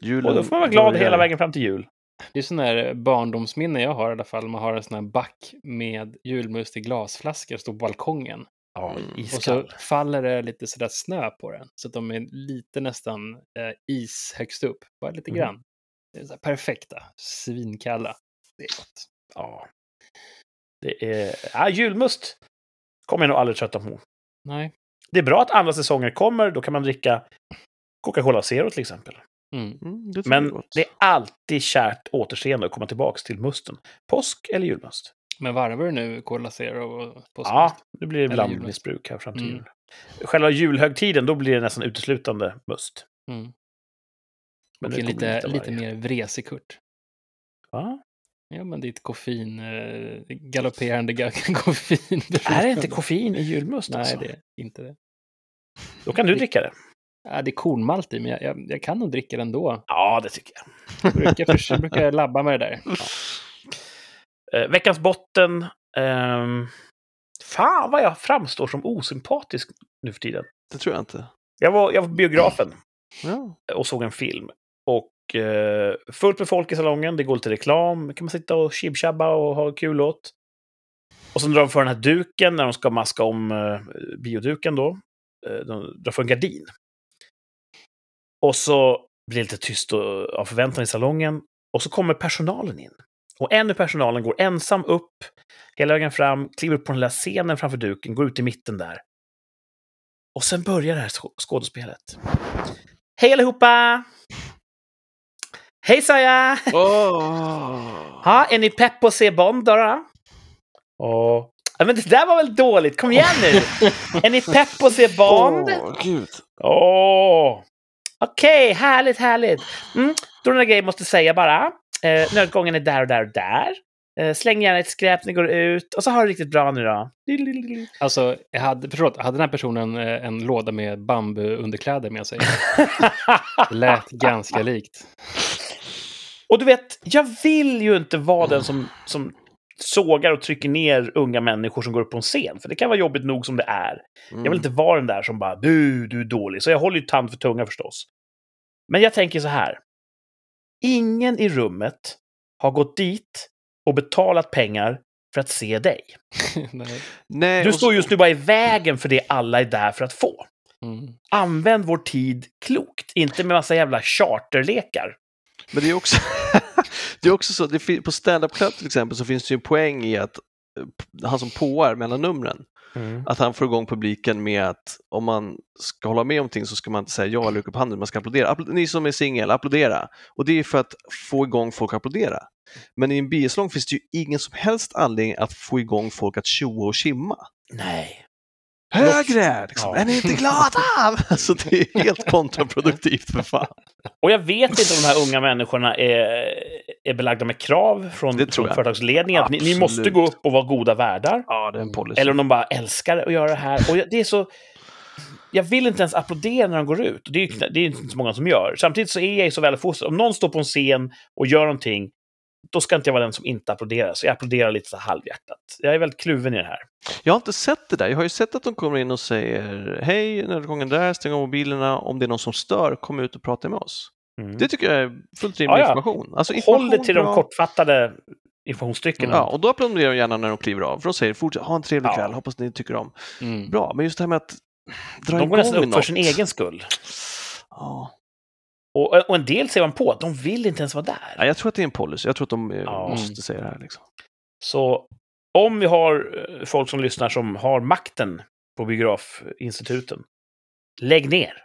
Julen Och då får man vara glad hela vägen fram till jul. Det är sån där barndomsminne jag har i alla fall. Man har en sån här back med julmust i glasflaskor och står på balkongen. Ja, Mm. Och iskall. så faller det lite sådär snö på den. Så att de är lite nästan eh, is högst upp. Bara lite Mhm. grann. Det är så perfekta. Svinkalla. Det är gott. Ja. Det är... Ja, julmust kommer jag nog aldrig trötta på. Nej. Det är bra att andra säsonger kommer. Då kan man dricka Coca-Cola Zero till exempel. Mm. Mm, det Men det är alltid kärt återseende att komma tillbaka till musten. Påsk eller julmust? Men varvar du nu Cola Zero och påskmust? Ja, det blir Eller blandmissbruk här fram till Mm. jul. Själva julhögtiden, då blir det nästan uteslutande must. Mm. Men Och det en lite, lite mer vresig Kurt. Va? Ja, men ditt koffein, eh, galopperande ga- koffein. Är det inte koffein i julmust? Nej, alltså? det är inte det. Då kan du dricka det. Ja, det är kornmalt i, men jag, jag, jag kan nog dricka det ändå. Ja, det tycker jag. Jag brukar, jag brukar labba med det där. Eh, veckans botten. ehm, fan vad jag framstår som osympatisk nu för tiden. Det tror jag inte. Jag var, jag var på biografen Ja. och såg en film. Och eh, fullt med folk i salongen. Det går lite reklam. kan man sitta och chibchabba och ha kul åt. Och sen drar de för den här duken när de ska maska om eh, bioduken då. Eh, de drar för en gardin. Och så blir det lite tyst och, av förväntan i salongen. Och så kommer personalen in. Och en i personalen går ensam upp hela vägen fram, kliver upp på den lilla scenen framför duken, går ut i mitten där. Och sen börjar det här skå- skådespelet. Hej allihopa! Hej sa jag! Oh. Ja, är ni pepp på att se Bond då? då? Och... Ja, men det där var väl dåligt? Kom igen nu! är ni pepp på att se Bond? Åh, gud. Åh! Okej, härligt, härligt. Mm, då är det några grejer jag måste säga bara. Eh, nödgången är där och där och där. Eh, släng gärna ett skräp när ni går ut. Och så har du riktigt bra nu då. Alltså, jag hade, förlåt, hade den här personen eh, en låda med bambuunderkläder med sig? Det lät ganska likt. och du vet, jag vill ju inte vara den som, som sågar och trycker ner unga människor som går upp på en scen. För det kan vara jobbigt nog som det är. Mm. Jag vill inte vara den där som bara du, du är dålig. Så jag håller ju tand för tunga förstås. Men jag tänker så här. Ingen i rummet har gått dit och betalat pengar för att se dig. Nej. Nej, Du står just nu bara i vägen för det alla är där för att få. Mm. Använd vår tid klokt, inte med massa jävla charterlekar. Men det är också, det är också så, det, på stand-up club till exempel så finns det ju en poäng i att eh, han som påar mellan numren, att han får igång publiken med att om man ska hålla med om någonting så ska man inte säga ja eller upp handen, man ska applådera. Appl- ni som är singel, applådera! Och det är för att få igång folk att applådera. Men i en biosalong finns det ju ingen som helst anledning att få igång folk att tjoa och kimma. Nej. Högre! Liksom. Ja. Är ni inte glada? Alltså det är helt kontraproduktivt för fan. Och jag vet inte om de här unga människorna är, är belagda med krav från, företagsledningen. Att ni, ni måste gå upp och vara goda värdar. Ja, det är en policy. Eller om de bara älskar att göra det här. Och jag- det är så... Jag vill inte ens applådera när de går ut. Det är, ju, det är inte så många som gör. Samtidigt så är jag ju så väluppfostrad. Om någon står på en scen och gör någonting, då ska inte jag vara den som inte applåderar. Så jag applåderar lite så halvhjärtat. Jag är väldigt kluven i det här. Jag har inte sett det där. Jag har ju sett att de kommer in och säger hej, nödutgången där, stäng av mobilerna. Om det är någon som stör, kom ut och prata med oss. Mm. Det tycker jag är fullt rimlig Ja, ja. information. Alltså, Håll information det till de bra. kortfattade informationsstyckena. Ja, och då applåderar de gärna när de kliver av. För de säger fortsätt, ha en trevlig Ja. kväll, hoppas ni tycker om. Mm. Bra, men just det här med att dra de går nästan igång upp för något. sin egen skull. Ja. Och, och en del ser man på att de vill inte ens vara där. Ja, jag tror att det är en policy. Jag tror att de eh, Ja. måste säga det här. Liksom. Så om vi har eh, folk som lyssnar som har makten på biografinstituten, lägg ner.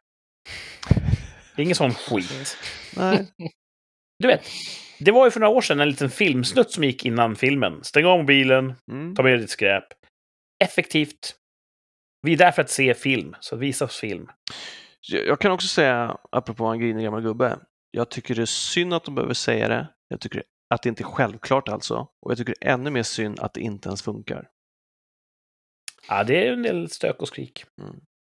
Det är ingen sån skit. Nej. Du vet, det var ju för några år sedan en liten filmsnutt som gick innan filmen. Stäng av mobilen, Mm. ta med ditt skräp. Effektivt. Vi är där för att se film, så visa oss film. Jag kan också säga, apropå en grinig gammal gubbe, jag tycker det är synd att de behöver säga det. Jag tycker att det inte är självklart alltså. Och jag tycker det är ännu mer synd att det inte ens funkar. Ja, det är en del stök och skrik.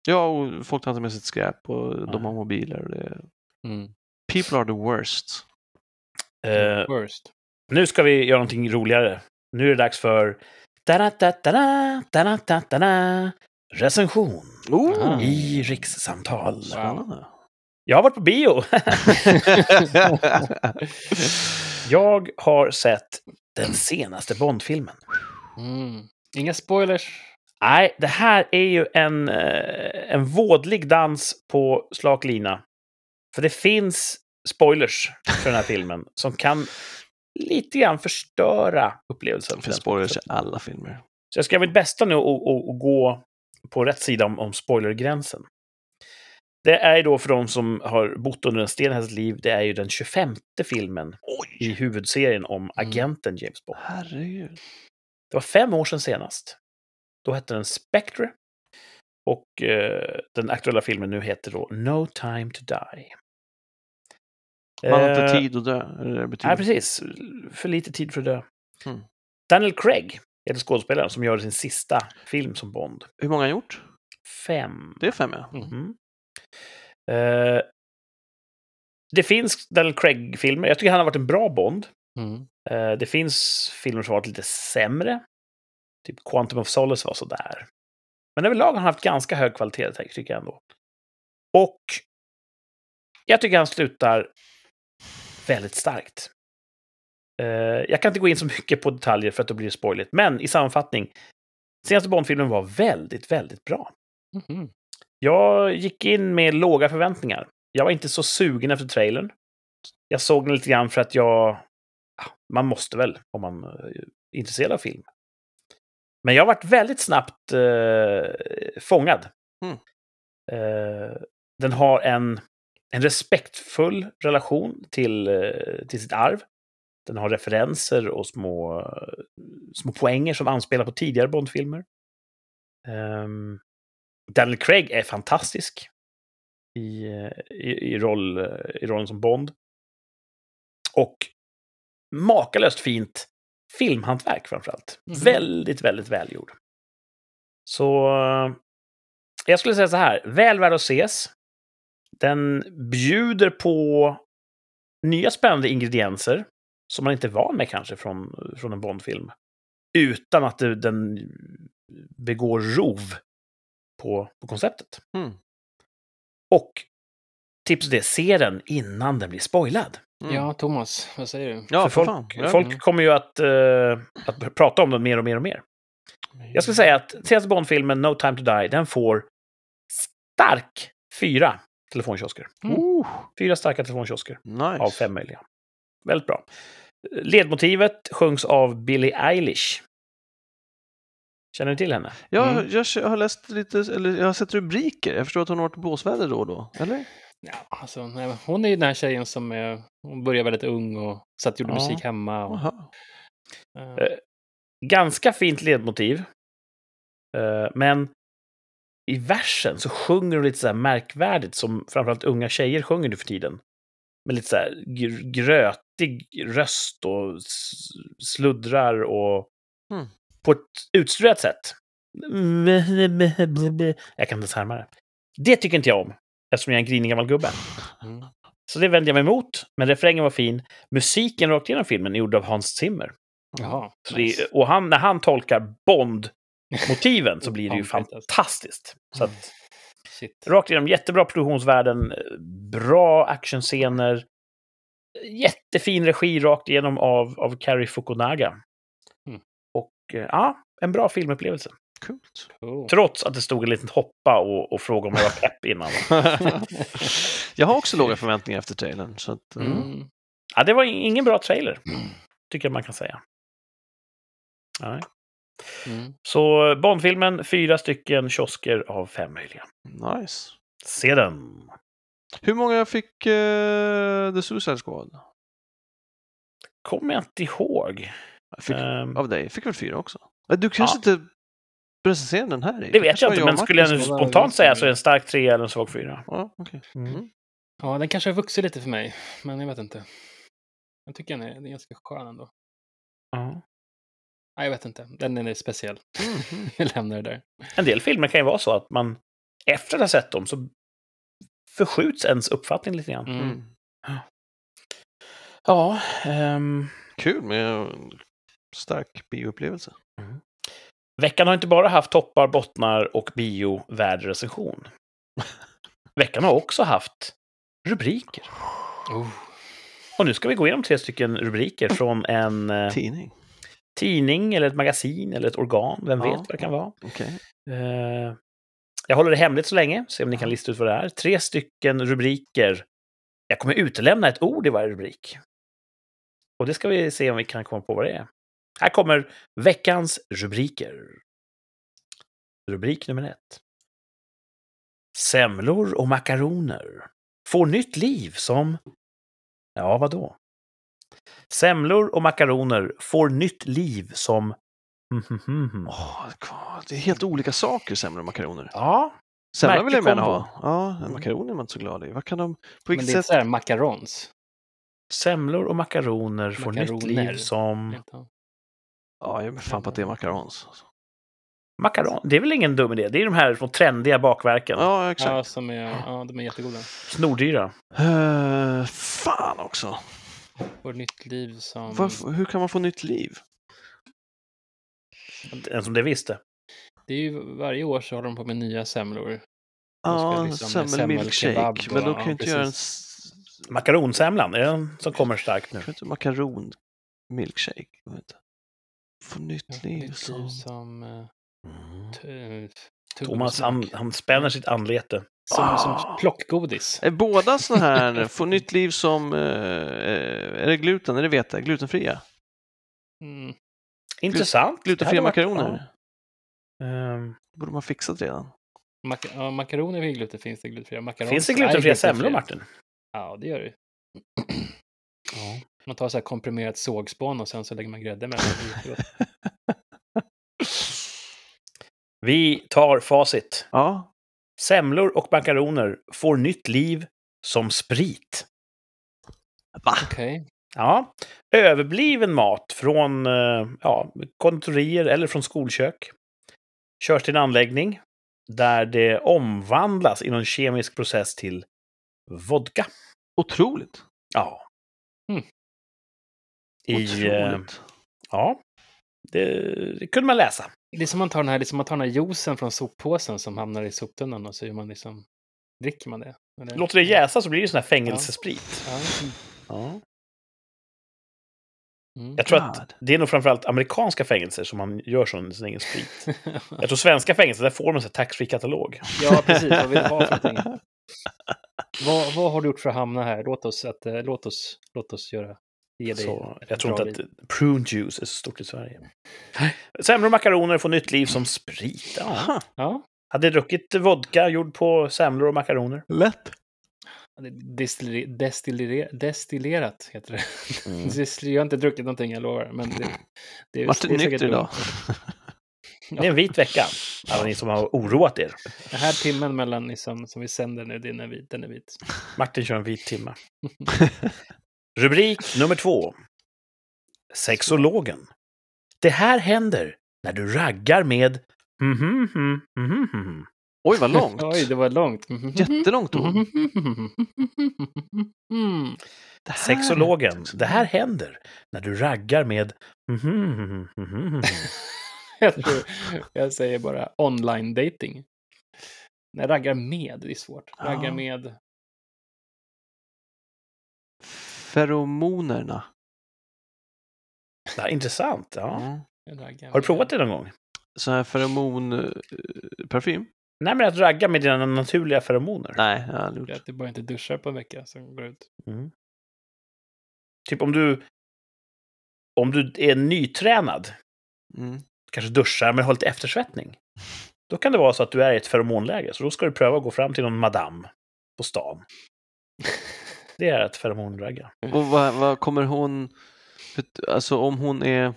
Ja, och folk tar inte med sitt skräp och de Nej. har mobiler. Och det... Mm. People are the worst. Eh, Worst. nu ska vi göra någonting roligare. Nu är det dags för... Da-da-da-da-da, da-da-da-da-da, recension Oh! I rikssamtal. Spännande. Jag har varit på bio. Jag har sett den senaste Bondfilmen. Mm. Inga spoilers. Nej, det här är ju en, eh, en vådlig dans på slak lina. För det finns spoilers för den här filmen som kan lite grann förstöra upplevelsen. Det finns spoilers i alla filmer. Så jag ska göra mitt bästa nu och, och, och gå på rätt sida om, om spoilergränsen. Det är ju då för de som har bott under en sten i sitt liv, det är ju den 25 filmen i huvudserien om agenten James Bond. Herregud. Det var fem år sedan senast. Då hette den Spectre. Och eh, den aktuella filmen nu heter då No Time to Die. Man har inte Eh, tid att dö. det betyder? Nej, precis. För lite tid för att dö. Mm. Daniel Craig heter skådespelaren som gör sin sista film som Bond. Hur många har gjort? Fem. Det är fem, ja. Mm. Eh, det finns Daniel Craig-filmer. Jag tycker han har varit en bra Bond. Mm. Eh, det finns filmer som har varit lite sämre. Typ Quantum of Solace var sådär. Men överlag har han haft ganska hög kvalitet, tycker jag ändå. Och jag tycker han slutar väldigt starkt. Eh, jag kan inte gå in så mycket på detaljer för att då blir det spoiligt, men i sammanfattning. Senaste Bond-filmen var väldigt, väldigt bra. Mhm. Jag gick in med låga förväntningar. Jag var inte så sugen efter trailern. Jag såg den lite grann för att jag... ja, Man måste väl om man eh, är intresserad av film. Men jag varit väldigt snabbt eh, fångad. Mm. Eh, den har en, en respektfull relation till, eh, till sitt arv. Den har referenser och små, små poänger som anspelar på tidigare Bondfilmer. Um, Daniel Craig är fantastisk i, eh, i, i, roll, i rollen som Bond. Och makalöst fint filmhantverk framförallt. Mhm. Väldigt, väldigt välgjord. Så eh, jag skulle säga så här, väl värd att ses. Den bjuder på nya spännande ingredienser som man inte är van med kanske från, från en Bondfilm. Utan att det, den begår rov på, på konceptet. Mm. Och tips det, se den innan den blir spoilad. Mm. Ja, Thomas, vad säger du? ja för folk, fan. Folk kommer ju att, eh, att prata om den mer och mer och mer. Jag skulle säga att senaste Bond-filmen, No time to die, den får stark fyra telefonkiosker. Mm. Fyra starka telefonkiosker nice. av fem möjliga. Väldigt bra. Ledmotivet sjungs av Billie Eilish. Känner du till henne? Jag, Mm. jag har läst lite, eller jag har sett rubriker. Jag förstår att hon har varit blåsväder då och då, eller? Ja, alltså, nej, hon är ju den här tjejen som är, hon började väldigt ung och satt och gjorde Ja. musik hemma. Och, Eh, Ganska fint ledmotiv. Eh, Men i versen så sjunger hon lite så här märkvärdigt som framförallt unga tjejer sjunger nu för tiden. Med lite så här gr- grötig röst och sluddrar och Mm. på ett utstuderat sätt. Jag kan inte ens härma det. Det tycker inte jag om, eftersom jag är en grinig gammal gubbe. mm. Så det vände jag mig emot, men refrängen var fin. Musiken rakt igenom filmen är gjord av Hans Zimmer. Jaha. Nice. det, och han, när han tolkar Bond-motiven så blir det ju fantastiskt. Så att, Shit. rakt igenom, jättebra produktionsvärden, bra actionscener, jättefin regi rakt igenom av, av Cary Fukunaga. Mm. Och eh, ja, en bra filmupplevelse. Coolt. Cool. Trots att det stod en liten hoppa och, och fråga om jag var pepp innan. jag har också låga förväntningar efter trailern. Så att, eh, Mm. Ja, det var ingen bra trailer, tycker jag man kan säga. Nej. Mm. Så Bondfilmen, fyra stycken kiosker av fem möjliga. Nice. Se den! Hur många fick uh, The Suicide Squad? Kommer jag inte ihåg. Fick, Ehm, Av dig? Fick väl fyra också? Du kanske inte presenterade den här? i? det vet jag inte, men skulle jag spontant säga så är bra. en stark trea eller en svag fyra. Ja, okej. Mm. Ja, den kanske har vuxit lite för mig, men jag vet inte. Jag tycker den är, den är ganska skön ändå. Ja. Nej, jag vet inte. Den är speciell. Mhm. Jag lämnar det där. En del filmer kan ju vara så att man efter att ha sett dem så förskjuts ens uppfattning lite grann. Mm. Mm. Ja, ehm, Kul med en stark bioupplevelse. veckan har inte bara haft toppar, bottnar och bio recension. Veckan har också haft rubriker. Oh. Och nu ska vi gå igenom tre stycken rubriker från en eh, Tidning. Tidning eller ett magasin eller ett organ. Vem Ja. vet vad det kan vara. Okej. Eh, jag håller det hemligt så länge, se om ni kan lista ut vad det är. Tre stycken rubriker. Jag kommer utelämna ett ord i varje rubrik. Och det ska vi se om vi kan komma på vad det är. Här kommer veckans rubriker. Rubrik nummer ett. Semlor och makaroner får nytt liv som... Ja, vad då? Semlor och makaroner får nytt liv som... Åh, vad- det är helt olika saker, semlor och makaroner. Ja, Semlor vill jag gärna ha. Ja, makaroner är man inte så glad i. Vad kan de... På Men vilket det är sätt? så här macarons. Semlor och makaroner får nytt Makaroner. liv som... Ja, jag är fan på att det är macarons. alltså. Makaron. Det är väl ingen dum idé? Det är de här små trendiga bakverken. Ja, Ja, exakt. som är, ja, de är jättegoda. Snordyra. Eh, fan också. Får nytt liv som... Varför, hur kan man få nytt liv? En som det visste. Det är ju varje år så håller de på med nya semlor. Ja, liksom- semmelmilkshake. Men och- kan ju inte göra en... Makaronsemlan, är den som kommer starkt nu? Jag vet inte. Få nytt liv nytt som... liv som... eh, t- eh, Thomas, han spänner sitt anlete. Som, Ah. som plockgodis. Är båda såna här få nytt liv som... eh, är det gluten? Är det vete? Glutenfria? Mm. Intressant. Glutenfria makaroner? ja. Ehm, borde man fixat redan. Mac- ja, makaroner är gluten, finns det glutenfria. Macarons finns det glutenfria glutenfria. semlor, Martin? Ja, det gör det. Ja. Man tar så här komprimerat sågspån och sen så lägger man grädde mellan. Vi tar facit. Ja, Semlor och makaroner får nytt liv som sprit. Okej. Ja, överbliven mat från eh, ja, konditorier eller från skolkök körs till en anläggning där det omvandlas i någon kemisk process till vodka. otroligt. Ja. Mm. I, eh, Otroligt. ja, det, det kunde man läsa. Det är som man tar den här, det är som man tar den här juicen från soppåsen som hamnar i soptunnan och så gör man liksom, dricker man det. Eller? Låter det jäsa så blir det sån här fängelsesprit. Ja. Ja. Mm. Jag tror att det är nog framförallt amerikanska fängelser som man gör sån sin egen sprit. Jag tror svenska fängelser, där får man en taxfree-katalog. ja, precis. Vad vill du ha för någonting? Vad, vad har du gjort för att hamna här? Låt oss, att, eh, låt oss, låt oss göra, ge dig Så jag tror inte att prune juice är så stort i Sverige. Semlor och makaroner får nytt liv som sprit. Ja. Ja, Hade druckit vodka gjord på semlor och makaroner. Lätt. det är destiller, destiller, destillerat heter det. Mm. Jag har inte druckit någonting, jag lovar. Men det, det, är- Vart du det är nykter idag? Det är en vit vecka. Alla ni som har oroat er. Den här timmen mellan liksom, som vi sänder nu, den är vit. Den är vit. Martin kör en vit timme. Rubrik nummer två. Sexologen. Det här händer när du raggar med mhm, mhm, mhm, mhm. Oj, vad långt! Oj, det var långt. Jättelångt ord. Det här Sexologen. Det här händer när du raggar med... Jag, tror, jag säger bara online dating. Nej, raggar med, det är svårt. Raggar Ja. med. Feromonerna. Det här är intressant. Ja. Mm. Har du provat det någon gång? Så här feromonparfym? Nej, men att ragga med dina naturliga feromoner. Nej, jag har aldrig gjort. Att du bara inte duschar på en vecka som går ut. Mm. Typ om du... Om du är nytränad, Mm. kanske duschar men har lite eftersvettning. Då kan det vara så att du är i ett feromonläge. Så då ska du pröva att gå fram till någon madam på stan. Det är att feromonragga. Och vad, vad kommer hon... Alltså om hon är...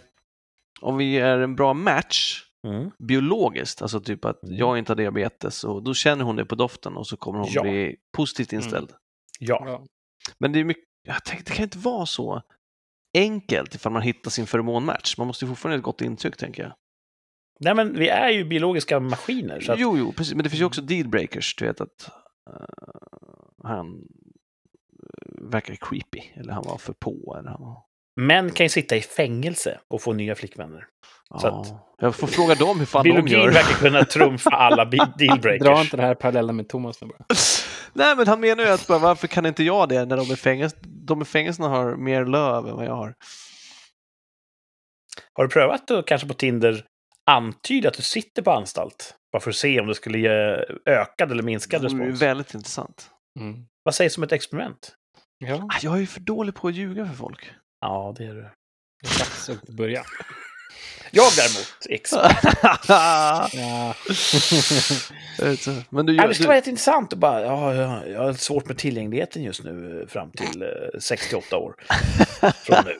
Om vi är en bra match Mm. biologiskt, alltså typ att jag inte har diabetes och då känner hon det på doften och så kommer hon Ja. bli positivt inställd. Ja. Ja. Men det är mycket, jag tänkte, det kan inte vara så enkelt ifall man hittar sin feromonmatch. Man måste ju fortfarande ha ett gott intryck, tänker jag. Nej, men vi är ju biologiska maskiner. Så att, Jo, jo, precis. Men det finns ju också dealbreakers, du vet att eh, han verkar creepy, eller han var för på, eller han var... Män kan ju sitta i fängelse och få nya flickvänner. Så Ja. att- Jag får fråga dem hur fan de Biologin gör. verkar kunna trumfa alla bi- Dra dealbreakers. inte den här parallellen med Thomas nu bara. Nej, men han menar ju att bara, varför kan inte jag det när de i fängelse, de i fängelserna har mer löv än vad jag har? Har du prövat att kanske på Tinder antyda att du sitter på anstalt? Bara för att se om det skulle ge ökad eller minskad Det vore respons. väldigt intressant. Mm. Vad sägs om ett experiment? Ja, Ah, Jag är ju för dålig på att ljuga för folk. Ja, det är du. det är dags att börja. Jag däremot, expert. Ja. men du, gör, det skulle vara du, jätteintressant att bara, ja, ja, jag har svårt med tillgängligheten just nu eh, fram till eh, 68 år. Från nu.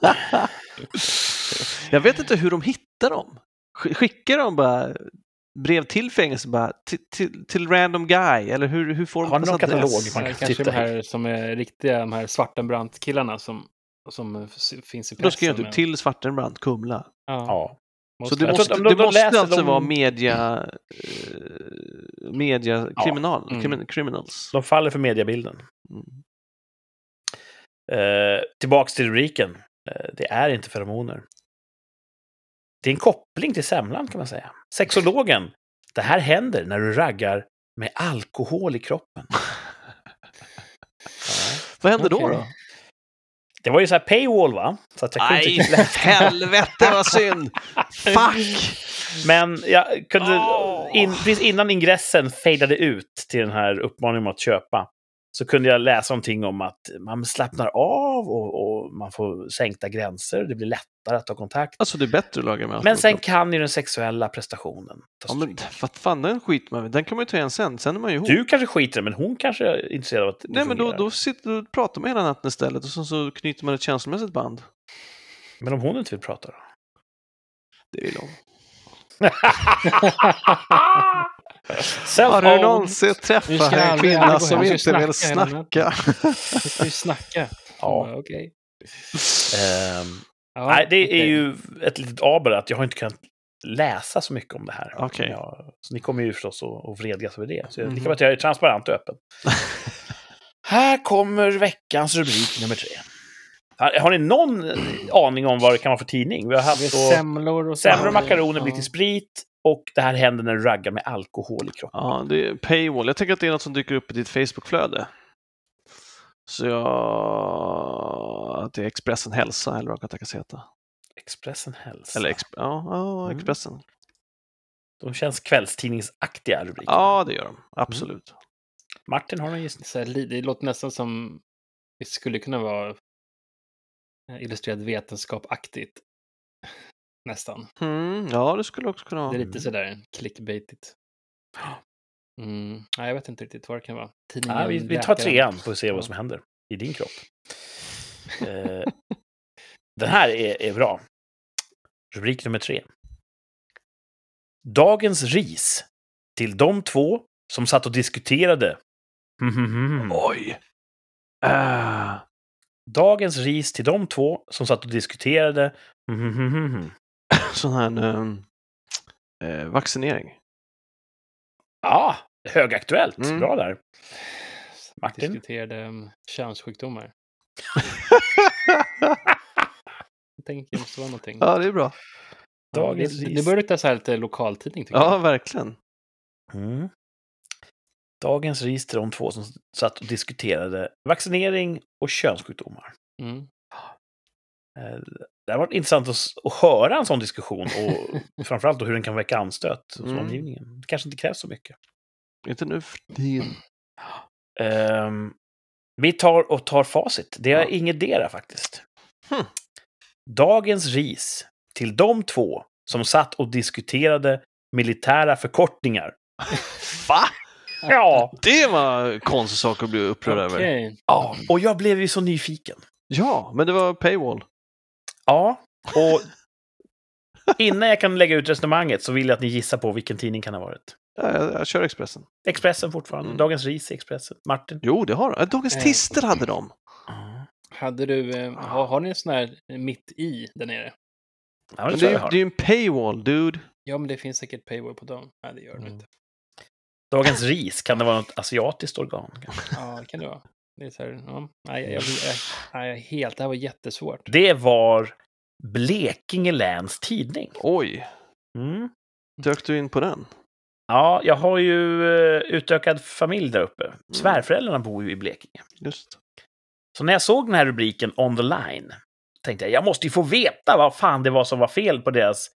jag vet inte hur de hittar dem. Sk- Skickar de bara brev till fängelse bara till, till, till random guy? Eller hur, hur får de Har ni någon katalog? Man Det är kan kanske titta de här som är riktiga, de här Svartenbrandt-killarna som, som finns i pressen. Då skriver du men- till Svartenbrandt, Kumla. Ja, Ja. Så måste- det Jag måste, att de- det de måste alltså de- vara media, eh, media kriminal, Mm. krimin, criminals. De faller för mediebilden. Mm. Eh, tillbaks till rubriken. Eh, det är inte feromoner. Det är en koppling till semlan kan man säga. Sexologen. Det här händer när du raggar med alkohol i kroppen. Ja. Vad händer då? Okej. då? Det var ju så här paywall va? Så att jag kunde Nej, inte helvete vad synd! Fuck! Men jag kunde, Åh. in, precis innan ingressen fejdade ut till den här uppmaningen om att köpa, så kunde jag läsa någonting om att man slappnar av och, och man får sänkta gränser, det blir lättare att ta kontakt. Alltså det är bättre att laga med Men sen kan ju den sexuella prestationen ta Ja, men stryk. vad fan, den skit man Den kan man ju ta igen sen. Sen är man ju ihop. Du kanske skiter men hon kanske är intresserad av att det Nej, men då, då sitter du och pratar med hela natten istället och sen så knyter man ett känslomässigt band. Men om hon inte vill prata då? Det vill hon. Har du någonsin träffat en kvinna som inte ska vill snacka snacka? Vi ska ju snacka. Ja. Okej. Ehm, Ja, Nej, det är okej. ju ett litet aber att jag har inte kunnat läsa så mycket om det här. Okej. Jag, så ni kommer ju förstås att, att vredgas över det. Så jag, Mhm. lika bra att jag är transparent och öppen. här kommer veckans rubrik nummer tre. Har, har ni någon aning om vad det kan vara för tidning? Vi har är haft då semlor och semlor och makaroner ja. blir till sprit och det här händer när du raggar med alkohol i kroppen. Ja, det är paywall. Jag tänker att det är något som dyker upp i ditt Facebook-flöde. Så jag... Att det är Expressen Hälsa eller vad det kan tänkas heta. Expressen hälsa. Eller Exp... ja, ja, Mm. Expressen. De känns kvällstidningsaktiga rubriker. Ja, det gör de. Absolut. Martin har gissning? Så här, li- det låter nästan som det skulle kunna vara eh, illustrerat vetenskapaktigt. Nästan. Mm, ja, det skulle också kunna vara. Det är lite sådär clickbaitigt. Mm. Nej, jag vet inte riktigt vad det kan vara. Tidningen Ja, vi, vi tar trean för att se Ja. vad som händer i din kropp. Eh, den här är, är bra. Rubrik nummer tre. Dagens ris till de två som satt och diskuterade. Oj! Äh, Dagens ris till de två som satt och diskuterade. sån här ehm, eh, vaccinering. Ja, högaktuellt. Mm. Bra där. Martin? Diskuterade um, könssjukdomar. Jag tänker det måste vara någonting. ja, det är bra. Ja, Dagens det, ris. det börjar lukta så här lite lokaltidning tycker Ja, jag. verkligen. Mm. Dagens ris till de två som satt och diskuterade vaccinering och könssjukdomar. Mm. Det har varit intressant att, att höra en sån diskussion och framförallt då hur den kan väcka anstöt hos Mm. omgivningen. Det kanske inte krävs så mycket. Inte nu för tiden. Ehm, vi tar och tar facit. Det är Ja. ingetdera faktiskt. Hmm. Dagens ris till de två som satt och diskuterade militära förkortningar. Va? Ja, Det var konstig sak att bli upprörd över. Okej. ja, och jag blev ju så nyfiken. Ja, men det var paywall. Ja, och innan jag kan lägga ut resonemanget så vill jag att ni gissar på vilken tidning kan ha varit. Ja, jag, jag kör Expressen. Expressen fortfarande. Mm. Dagens ris i Expressen. Martin? Jo, det har de. Dagens Eh. Tister hade de. Hade du, eh, har, har ni en sån här mitt i där nere? Ja, Men det är det är ju en paywall, dude. Ja, men det finns säkert paywall på dem. Nej, det gör det Mm. inte. Dagens ris, kan det vara något asiatiskt organ? Ja, det kan det vara. Det är så här, ja. Nej, jag, jag, jag, helt, det här var jättesvårt. Det var Blekinge läns tidning. Oj, Mm. dök du in på den? Ja, jag har ju eh, utökad familj där uppe. Svärföräldrarna bor ju i Blekinge. Just. Så när jag såg den här rubriken On the line tänkte jag, jag måste ju få veta vad fan det var som var fel på deras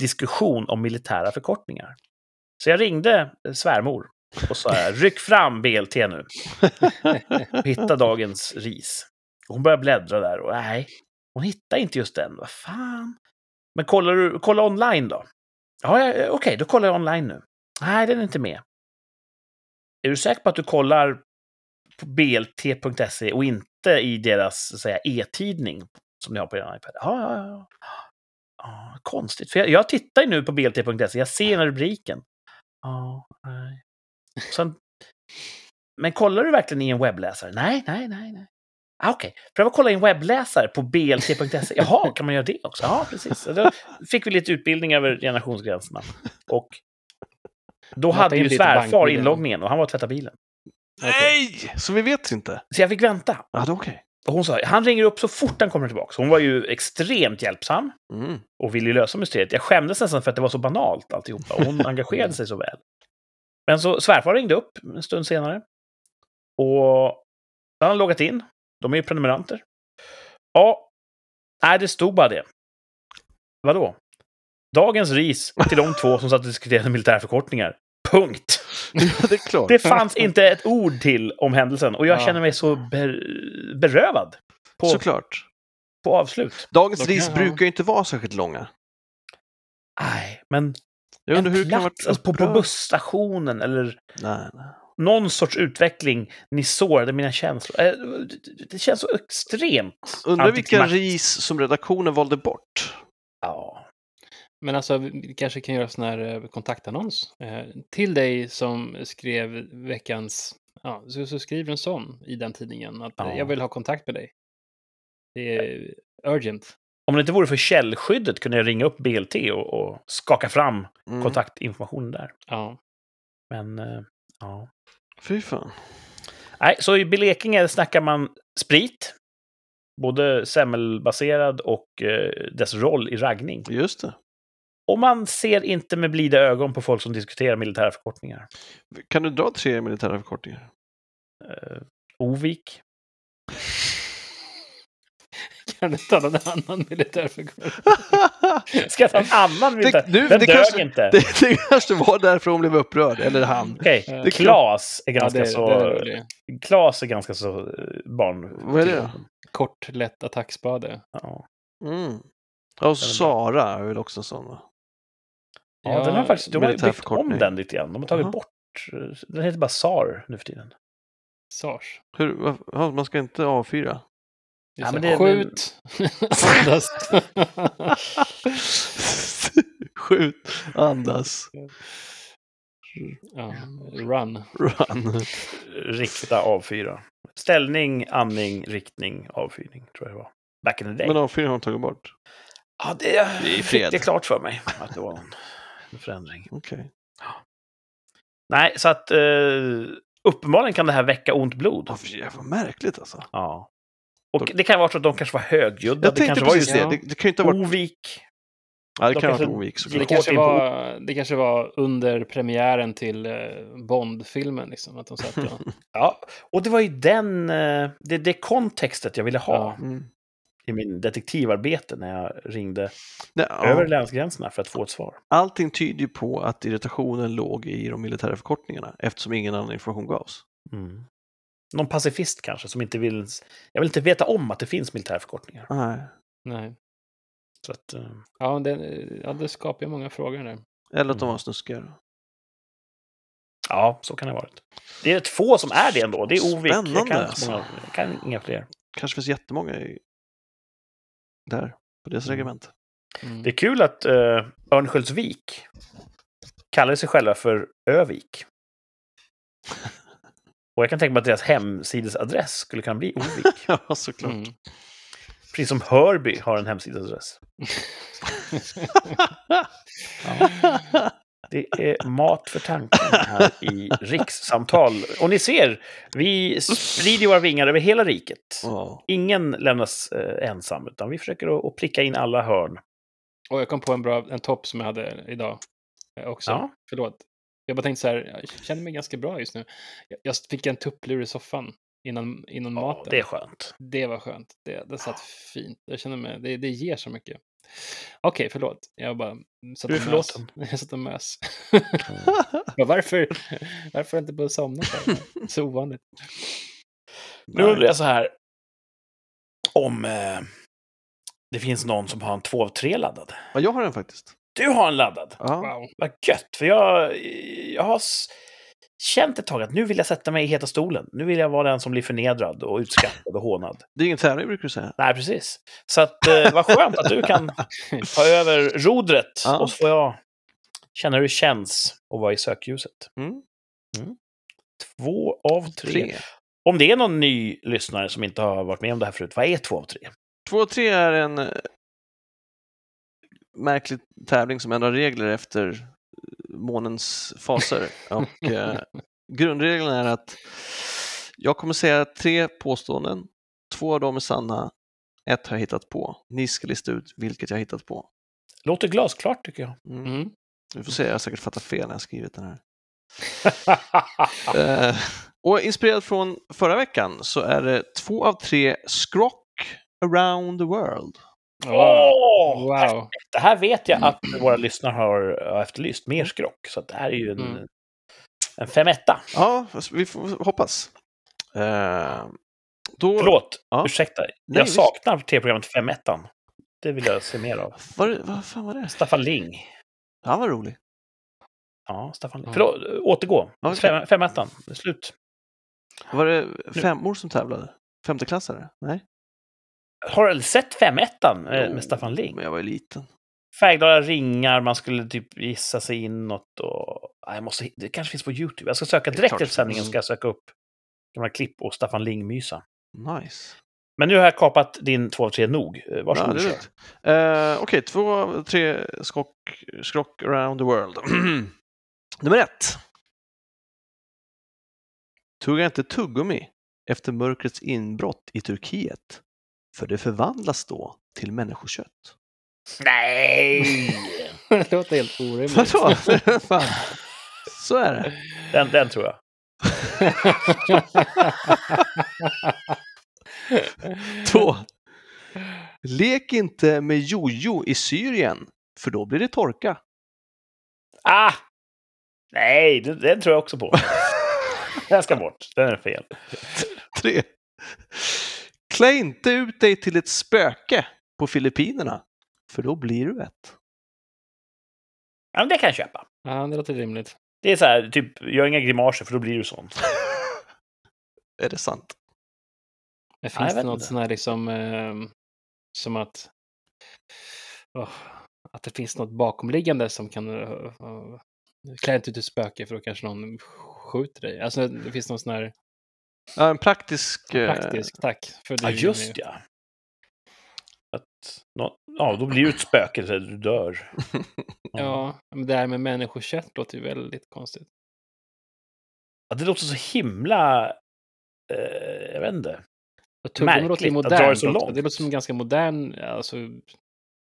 diskussion om militära förkortningar. Så jag ringde svärmor och sa, ryck fram BLT nu. Hitta dagens ris. Och hon började bläddra där och nej, hon hittar inte just den. Vad fan? Men kollar du, kolla online då. Ja, ja, eh, okej, då kollar jag online nu. Nej, den är inte med. Är du säker på att du kollar på blt.se och inte i deras så säga, e-tidning som ni har på er iPad? Ja, ja, ja. ja konstigt, för jag, jag tittar ju nu på blt.se, jag ser den här rubriken. Ja, nej. Sen, men kollar du verkligen i en webbläsare? Nej, nej, nej, nej. Ah, Okej, pröva att kolla i en webbläsare på blt.se. Jaha, kan man göra det också? Ja, precis. Då fick vi lite utbildning över generationsgränserna. Och då Mata hade ju svärfar inloggningen och han var och tvättade bilen. Nej! Så vi vet inte? Så jag fick vänta. Ja, det är okej. Och hon sa, han ringer upp så fort han kommer tillbaka. Hon var ju extremt hjälpsam Mm. och ville ju lösa mysteriet. Jag skämdes nästan för att det var så banalt alltihopa. Och hon engagerade sig så väl. Men så svärfar ringde upp en stund senare. Och han hade loggat in. De är ju prenumeranter. Ja, nej, det stod bara det. Vadå? Dagens ris till de två som satt och diskuterade militärförkortningar. Punkt. Ja, det är klart. Det fanns inte ett ord till om händelsen och jag Ja. känner mig så ber- berövad på, Såklart. på avslut. Dagens ris brukar ju inte vara särskilt långa. Nej, men Jag undrar en hur det kan plats, alltså på, på busstationen eller Nej, nej. någon sorts utveckling. Ni sårade mina känslor. Eh, det- känns så extremt Undrar vilka ris som redaktionen valde bort. Ja. Men alltså, vi kanske kan göra sån här eh, kontaktannons. Eh, till dig som skrev veckans... Ja, så, så skriv en sån i den tidningen. Att Ja. jag vill ha kontakt med dig. Det är urgent. Om det inte vore för källskyddet kunde jag ringa upp BLT och, och skaka fram Mm. kontaktinformationen där. Ja. Men, eh, ja. Fy fan. Nej, så i Blekinge snackar man sprit. Både semmelbaserad och eh, dess roll i raggning. Just det. Och man ser inte med blida ögon på folk som diskuterar militära förkortningar. Kan du dra tre militära förkortningar? Eh, Ovik. Kan du ta någon annan militärförkortning? Ska jag ta en annan militär? Det- nu- Den det dög kanske- inte. det, det kanske var därför hon blev upprörd, eller han. Okej, det- Klas är Ja, ganska det, så... det. Klas är ganska så eh, barn... Vad är det? Kort, lätt attackspade. Ja. Mm. Och Sara är väl också en sån va? Ja, den har faktiskt, de har ju byggt om den lite grann. De har tagit Jaha. bort... eh, Den heter bara SAR nu för tiden. Sars. Hur, ja, man ska inte avfyra? Är Ja, men det- Skjut! Andas. Skjut, andas, ja, run. run. Rikta, avfyra. Ställning, andning, riktning, avfyrning, tror jag det var. Back in the day. Men avfyrning har de tagit bort. ja, det, Det är fred. det klart för mig att det var en, en förändring. Okej. Nej, så att eh, uppenbarligen kan det här väcka ont blod. Vad märkligt alltså. Ja. Och det kan vara så att de kanske var högljudda. Jag det kanske var precis just det. ja. Det, det kan ju inte ha varit... Ovik. Ja, det de kan ha varit Ovik Det såklart. Hårt kanske, var, det kanske var under premiären till eh, Bond-filmen, liksom, att de satt och... Ja, och det var ju den, eh, det, det kontextet jag ville ha Ja. Mm. i min detektivarbete när jag ringde Nej, ja. över länsgränserna för att få ett svar. Allting tyder ju på att irritationen låg i de militära förkortningarna eftersom ingen annan information gavs. Mm. Någon pacifist kanske som inte vill... Jag vill inte veta om att det finns militärförkortningar. Nej. Nej. Så att, eh, Ja, det, ja, det skapar ju många frågor där. Eller att de Mm. var snuskigare. ja, så kan det ha varit. Det är ett få som är det ändå. Det är Ovik. Jag Spännande, kan, inte alltså. så många, jag kan inga fler. kanske finns jättemånga i... där, på deras Mm. regemente. Mm. Det är kul att uh, Örnsköldsvik kallar sig själva för Övik. Och jag kan tänka mig att deras hemsidesadress skulle kunna bli Ovik. ja, såklart. Mm. Precis som Hörby har en hemsidesadress. Det är mat för tanken här i rikssamtal. Och ni ser, vi sprider våra vingar över hela riket. Ja. Ingen lämnas eh, ensam, utan vi försöker att, att pricka in alla hörn. Och jag kom på en bra en topp som jag hade idag eh, också. Ja. Förlåt. Jag bara tänkte så här, jag känner mig ganska bra just nu. Jag, fick en tupplur i soffan innan, innan Ja, maten. det är skönt. Det var skönt. Det, det satt fint. Jag känner mig, det, det ger så mycket. Okej, förlåt. Jag bara satt Du är och mös. förlåten. Jag satt och mös. Varför, varför har jag inte börjat somna? så här? Så ovanligt. Nu undrar jag så här. Om eh, det finns någon som har en 2 av 3 laddad. ja, jag har den faktiskt. Du har en laddad. Ja. Wow. Vad gött, för jag, jag har känt ett tag att nu vill jag sätta mig i heta stolen. Nu vill jag vara den som blir förnedrad och utskrattad och hånad. Det är ingen tävling brukar du säga. Nej, precis. Så att, eh, vad skönt att du kan ta över rodret. Ja. Och så får jag känna hur det känns att vara i sökljuset. Mm. Två av tre. Tre. Om det är någon ny lyssnare som inte har varit med om det här förut, vad är två av tre? Två och tre är en eh, märklig tävling som ändrar regler efter månens faser. Och, eh, grundregeln är att jag kommer säga tre påståenden. Två av dem är sanna, ett har jag hittat på. Ni ska lista ut vilket jag har hittat på. Låter glasklart tycker jag. Mm. Mm. Vi får se, jag har säkert fattat fel när jag skrivit den här. Eh, och inspirerad från förra veckan så är det två av tre skrock around the world. Åh! Wow. Det här vet jag att våra lyssnare har efterlyst, mer skrock. Så det här är ju en, Mm. en femetta. Ja, vi får hoppas. Eh, då, Förlåt, Ja. ursäkta. Nej, jag visst. saknar tv-programmet Femettan. Det vill jag se mer av. Var, vad fan var det? Staffan Ling. Han var rolig. Ja, Staffan Ling. Ja. Förlåt, återgå. Fem, femettan, det är slut. Var det femmor som tävlade? Femteklassare? Nej? Har du sett Femettan eh, Jo, med Staffan Ling? Men jag var ju liten. Färgglada ringar, man skulle typ gissa sig inåt och... Jag måste, det kanske finns på YouTube. Jag ska söka direkt efter sändningen ska jag söka upp gamla klipp och Staffan Ling-mysa. Nice. Men nu har jag kapat din 2 av 3 nog. Eh, Ja, Varsågod, lugnt. Eh, Okej, två av tre skrock, skrock around the world. Nummer ett. Tugga inte tuggummi efter mörkrets inbrott i Turkiet, för det förvandlas då till människokött. Nej! det låter helt orimligt. Vadå? Fan. Så är det. Den, den tror jag. Två. Lek inte med jojo i Syrien, för då blir det torka. Ah! Nej, den, den tror jag också på. Den ska bort. Den är fel. Tre. Klä inte ut dig till ett spöke på Filippinerna, för då blir du ett. Ja, men det kan jag köpa. ja, det låter rimligt. Det är så här, typ, gör inga grimaser för då blir du sån. är det sant? Men finns det vet något sånt här liksom, ehm, som att, åh, att det finns något bakomliggande som kan, uh, uh, klä inte ut ett spöke för då kanske någon skjuter dig. Alltså det finns någon sån här Ja, en praktisk... eh, praktisk, tack. För Ja, det- just ja. Att, ja, då blir du ett spöke, så du dör. Ja, men det här med människokött låter ju väldigt konstigt. Ja, det låter så himla... Eh, jag vet inte. Tuggummi låter Märkligt att dra det modernt. så långt. Det låter som en ganska modern, alltså,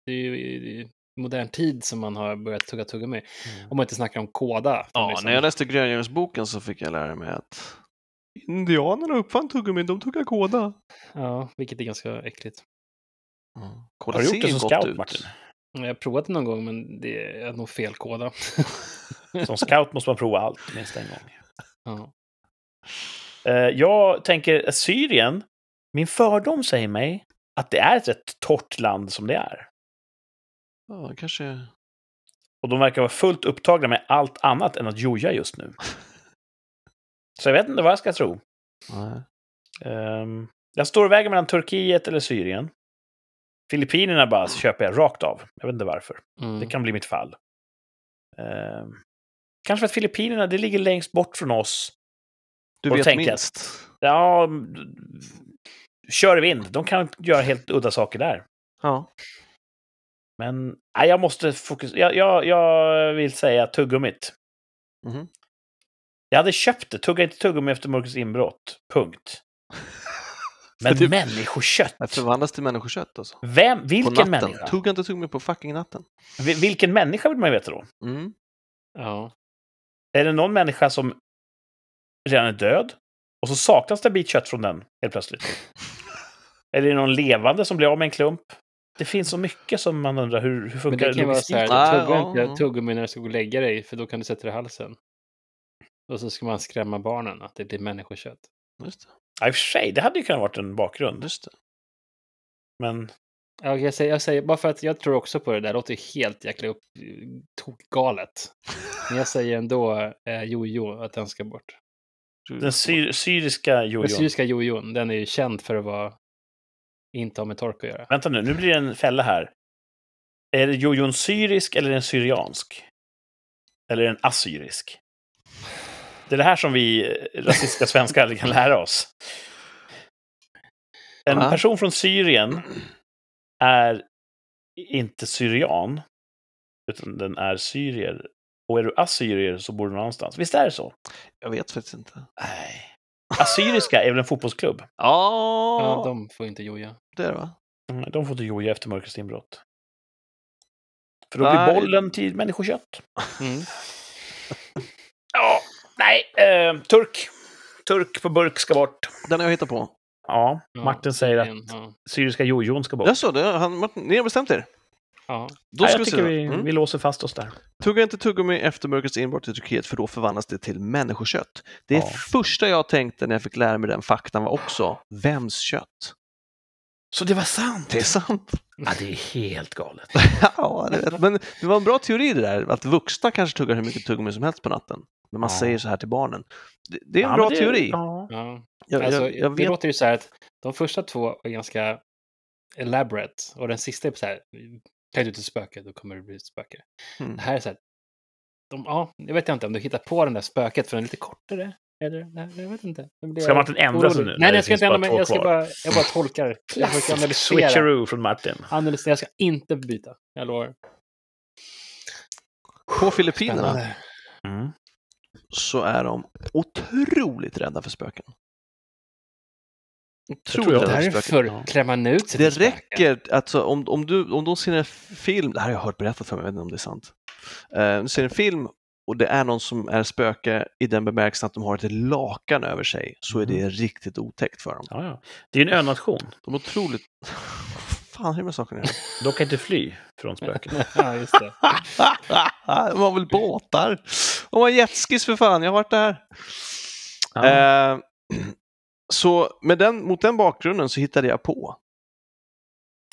det är ju i modern tid som man har börjat tugga tuggummi. Om man inte snackar om kåda. Ja, liksom. när jag läste Gröngöringsboken så fick jag lära mig att indianerna uppfann tuggummi, de tuggar kåda. Ja, vilket är ganska äckligt. Kåda Har du gjort det som scout, ut. Martin? Jag har provat det någon gång, men det är nog fel kåda. Som scout måste man prova allt minst en gång. ja. Eh, jag tänker Syrien. Min fördom säger mig att det är ett rätt torrt land som det är. Ja, kanske... Och de verkar vara fullt upptagna med allt annat än att joja just nu. Så jag vet inte vad jag ska tro. Um, jag står och väger mellan Turkiet eller Syrien. Filippinerna bara köper jag rakt av. Jag vet inte varför. Mm. Det kan bli mitt fall. Ehm, kanske för att Filippinerna, det ligger längst bort från oss. Du vet tänker minst. Ja, mm, kör i vind. De kan göra helt udda saker där. Ja. Men nej, jag måste fokusera. Jag, jag, jag vill säga tuggummit. Mhm. Jag hade köpt det. Tugga inte tuggummi efter mörkrets inbrott. Punkt. Men det- människokött. Det förvandlas till människokött alltså. Vem, vilken människa? Tugga inte tuggummi på fucking natten. Vi- Vilken människa vill man ju veta då? Mm. Ja. Är det någon människa som redan är död och så saknas det en bit kött från den helt plötsligt? Eller är det någon levande som blir av med en klump? Det finns så mycket som man undrar hur, hur Men funkar det kan ju vara så här, tugga inte tuggummi när du ska gå och lägga dig, för då kan du sätta dig i halsen. Och så ska man skrämma barnen att det blir människokött. Just det. I och för sig, det hade ju kunnat varit en bakgrund. Just det. Men Ja, jag, säger, jag säger, bara för att jag tror också på det där, det låter ju helt jäkla upp, tokgalet. Men jag säger ändå eh, jojo, att den ska bort. den syr, syriska Den jojon. syriska jojon, den är ju känd för att vara, inte ha med tork att göra. Vänta nu, nu blir det en fälla här. Är det jojon syrisk eller är den syriansk? Eller är den assyrisk? Det är det här som vi rasistiska svenskar aldrig kan lära oss. En Ja. person från Syrien är inte syrian, utan den är syrier. Och är du assyrier så bor du någon annanstans. Visst är det så? Jag vet faktiskt inte. Nej. Assyriska är väl en fotbollsklubb? Ja, Ja, de får inte joja. det är det va? Mm, De får inte joja efter mörkrets inbrott. För då Nej. blir bollen till människokött. Mm. Ja, nej. Eh, turk. Turk på burk ska bort. Den har jag hittat på. Ja, Ja, Martin säger att Ja. syriska jojon ska bort. Jag så, det, han, Martin, ni har bestämt er. ja. Då ja, ska jag vi tycker vi, Mm. vi låser fast oss där. Tugga inte tuggummi efter mörkrets inbrott i Turkiet för då förvandlas det till människokött. Det Ja. första jag tänkte när jag fick lära mig den faktan var också, vems kött? Så det var sant? Det är sant. Ja, det är helt galet. ja, det. Men det var en bra teori det där, att vuxna kanske tuggar hur mycket tuggummi som helst på natten. Men man Ja. säger så här till barnen. Det, det är en Ja, bra det- teori. Ja. ja. Jag, Alltså, jag, jag Det vet. låter ju så här att de första två är ganska elaborate och den sista är så här, klädd ut ett spöke, då kommer det bli ett spöke. Mm. Det här är så här, de, ja, jag vet inte om du hittar på den där spöket för den är lite kortare. Eller, nej, jag vet inte. Blir Ska jag Martin ändra sig nu när Nej, det jag ska inte ändra bara mig. Jag ska bara, jag bara tolkar. Jag försöker analysera. Switcheroo från Martin. Analysera. Jag ska inte byta. Jag lovar. På Filippinerna. Mm. Så är de otroligt rädda för spöken. tror Otroligt jag. Det rädda här är för spöken. Ja. för klämmer man ut sig Det räcker, alltså om, om, du, om de ser en film, det här har jag hört berättat för mig, jag vet inte om det är sant. Uh, du ser en film och det är någon som är spöke i den bemärkelsen att de har ett lakan över sig, så är det riktigt otäckt för dem. Ja, ja. Det är en önation. De är otroligt... fan det med göra? De kan inte fly från spöken. ja, just det. De har väl båtar? De har jetskis för fan, jag har varit där. Ja. Eh, så med den, mot den bakgrunden så hittade jag på.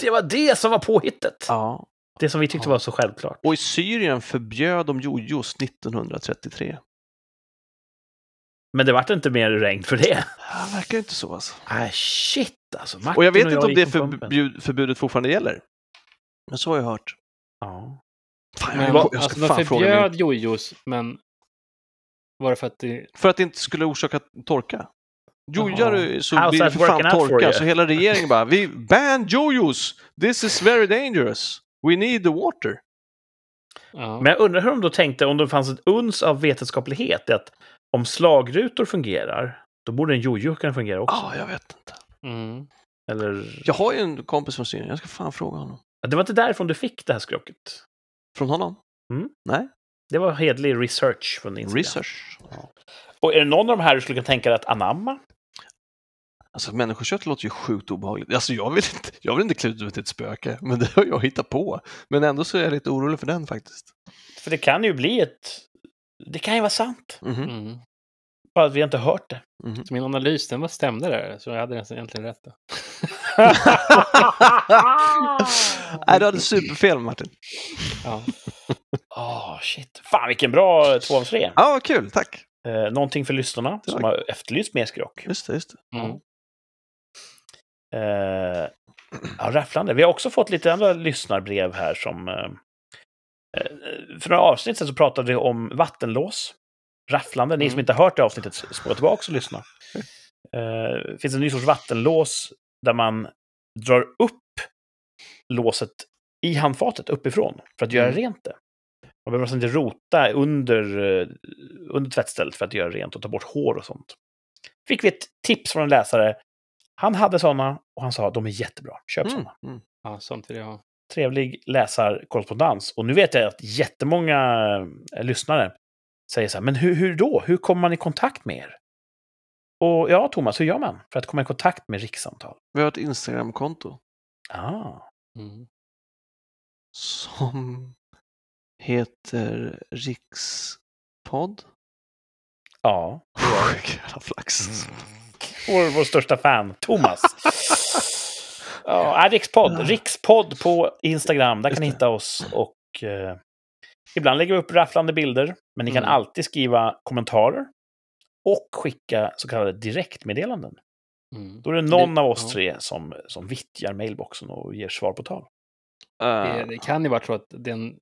Det var det som var påhittet! Ja. Det som vi tyckte Ja. var så självklart. Och i Syrien förbjöd de jojos 1933. Men det vart inte mer regn för det. Ja, verkar inte så alltså. Ah, shit alltså. Martin Och jag vet inte om det förbjud, förbudet fortfarande gäller. Men så har jag hört. Ja. Fan, Men, jag, jag ska alltså, de förbjöd jojos, men var det för att det... För att det inte skulle orsaka torka. Jojar Jaha. så How's blir det för fan torka, så hela regeringen bara vi ban jojos! This is very dangerous! We need the water! Ja. Men jag undrar hur de då tänkte, om det fanns ett uns av vetenskaplighet i att om slagrutor fungerar, då borde en jojo kunna fungera också. Ja, jag vet inte. Mm. Eller... Jag har ju en kompis från Syrien, jag ska fan fråga honom. Det var inte därifrån du fick det här skrocket. Från honom? Mm. Nej, Det var hedlig research från din sida. research. Och är det någon av de här du skulle kunna tänka dig att anamma? Alltså människokött låter ju sjukt obehagligt. Alltså jag vill inte, jag vill inte klä ut mig till ett spöke, men det har jag hittat på. Men ändå så är jag lite orolig för den faktiskt. För det kan ju bli ett... Det kan ju vara sant. Mhm, Mm. Bara att vi inte hört det. mhm. Så min analys, den var stämde där, så jag hade egentligen rätt. Då. Nej, du hade superfel Martin. Ja. Åh, shit. Fan, vilken bra två av tre. Ja, kul, tack. Eh, någonting för lyssnarna som har efterlyst mer skrock. Just det, just det. Mm. Eh, ja, rafflande. Vi har också fått lite andra lyssnarbrev här som... Eh, eh, för några avsnitt sedan så pratade vi om vattenlås. Rafflande. Ni som Mm. inte har hört det avsnittet, spåra tillbaka och lyssna. Eh, det finns en ny sorts vattenlås där man drar upp låset i handfatet uppifrån för att göra Mm. rent det. Man behöver alltså inte rota under, eh, under tvättstället för att göra rent och ta bort hår och sånt. Fick vi ett tips från en läsare. Han hade sådana och han sa att de är jättebra. Köp Mm. sådana. Mm. ja, sånt vill jag ha. Trevlig läsarkorrespondens. Och nu vet jag att jättemånga eh, lyssnare säger så här, men hur, hur då? Hur kommer man i kontakt med er? Och ja, Thomas, hur gör man för att komma i kontakt med rikssamtal? Vi har ett Instagramkonto Ah, Mm. som heter Rikspodd. ja. Jävla flax. Vår, vår största fan, Thomas. Ja, äh, Rikspodd. Rikspodd på Instagram. Där kan ni det. hitta oss. Och eh, ibland lägger vi upp rafflande bilder. Men ni kan Mm. alltid skriva kommentarer. Och skicka så kallade direktmeddelanden. Mm. Då är det någon Det- av oss ja. tre som, som vittjar mailboxen och ger svar på tal. Det, Uh, det kan ju vara så att den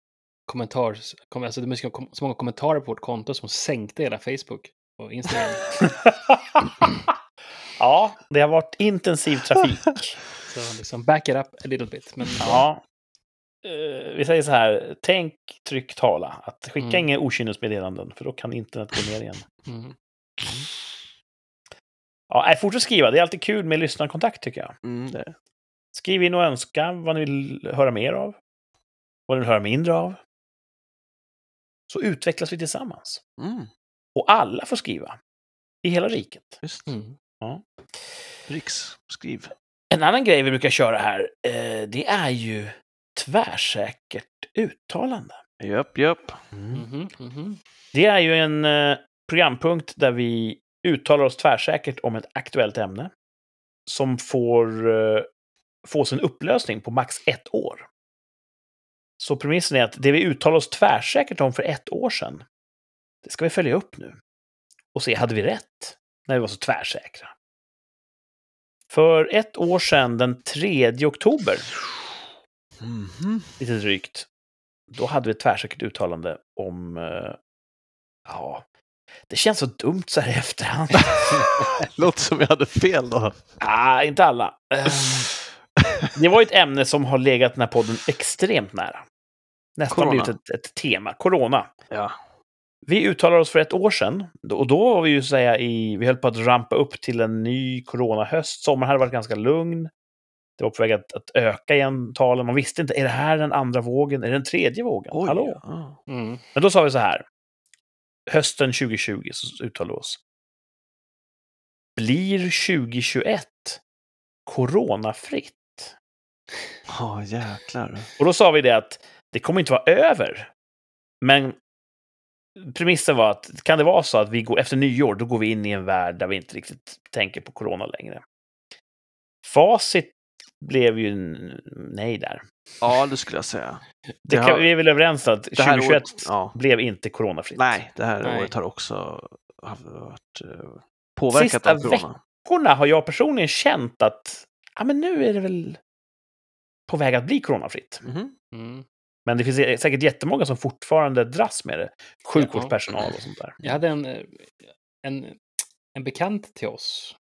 kommentars... kom- Alltså det kom- så många kommentarer på vårt konto som sänkte hela Facebook och Instagram. ja, det har varit intensiv trafik. så liksom back it up a little bit. Men Ja. Eh, vi säger så här, tänk, tryck, tala. Att skicka Mm. inga okynnesmeddelanden, för då kan internet gå ner igen. Mm. Ja, nej, fortsätt skriva. Det är alltid kul med lyssnarkontakt, tycker jag. mm, det. Skriv in och önska vad ni vill höra mer av. Vad ni vill höra mindre av. Så utvecklas vi tillsammans. Mm, Och alla får skriva. I hela riket. just. Mm. Riks, skriv. En annan grej vi brukar köra här, eh, det är ju tvärsäkert uttalande. Japp, japp. Mhm, mhm. Det är ju en eh, programpunkt där vi uttalar oss tvärsäkert om ett aktuellt ämne som får eh, få sin upplösning på max ett år. Så premissen är att det vi uttalar oss tvärsäkert om för ett år sedan, det ska vi följa upp nu och se, hade vi rätt när vi var så tvärsäkra? För ett år sedan, den 3 oktober, Mhm. lite drygt, då hade vi ett tvärsäkert uttalande om... eh, ja, det känns så dumt så här i efterhand. Låter som jag hade fel då. ah, inte alla. Eh, det var ett ämne som har legat den här podden extremt nära. Nästan Corona. blivit ett, ett tema. Corona. Ja. Vi uttalade oss för ett år sedan. Och då var vi ju säga i... Vi höll på att rampa upp till en ny coronahöst. Sommaren hade varit ganska lugn. Det var på väg att, att öka igen talen. Man visste inte, är det här den andra vågen? Är det den tredje vågen? Oj. Hallå? ja. Mm. Men då sa vi så här. Hösten 2020 så uttalade vi oss. Blir 2021 coronafritt? Ja, jäklar. Och då sa vi det att det kommer inte vara över. Men premissen var att kan det vara så att vi går efter nyår, då går vi in i en värld där vi inte riktigt tänker på corona längre. Facit blev ju nej där. Ja, det skulle jag säga. Det kan, vi är väl överens att det här 2021 året- ja. blev inte coronafritt. Nej, det här Nej. året har också varit eh, påverkat Sista av corona. veckorna har jag personligen känt att ja, men nu är det väl på väg att bli coronafritt. Mhm. Mm. Men det finns säkert jättemånga som fortfarande dras med det. Sjukvårdspersonal och sånt där. Jag hade en, eh, en, en bekant till oss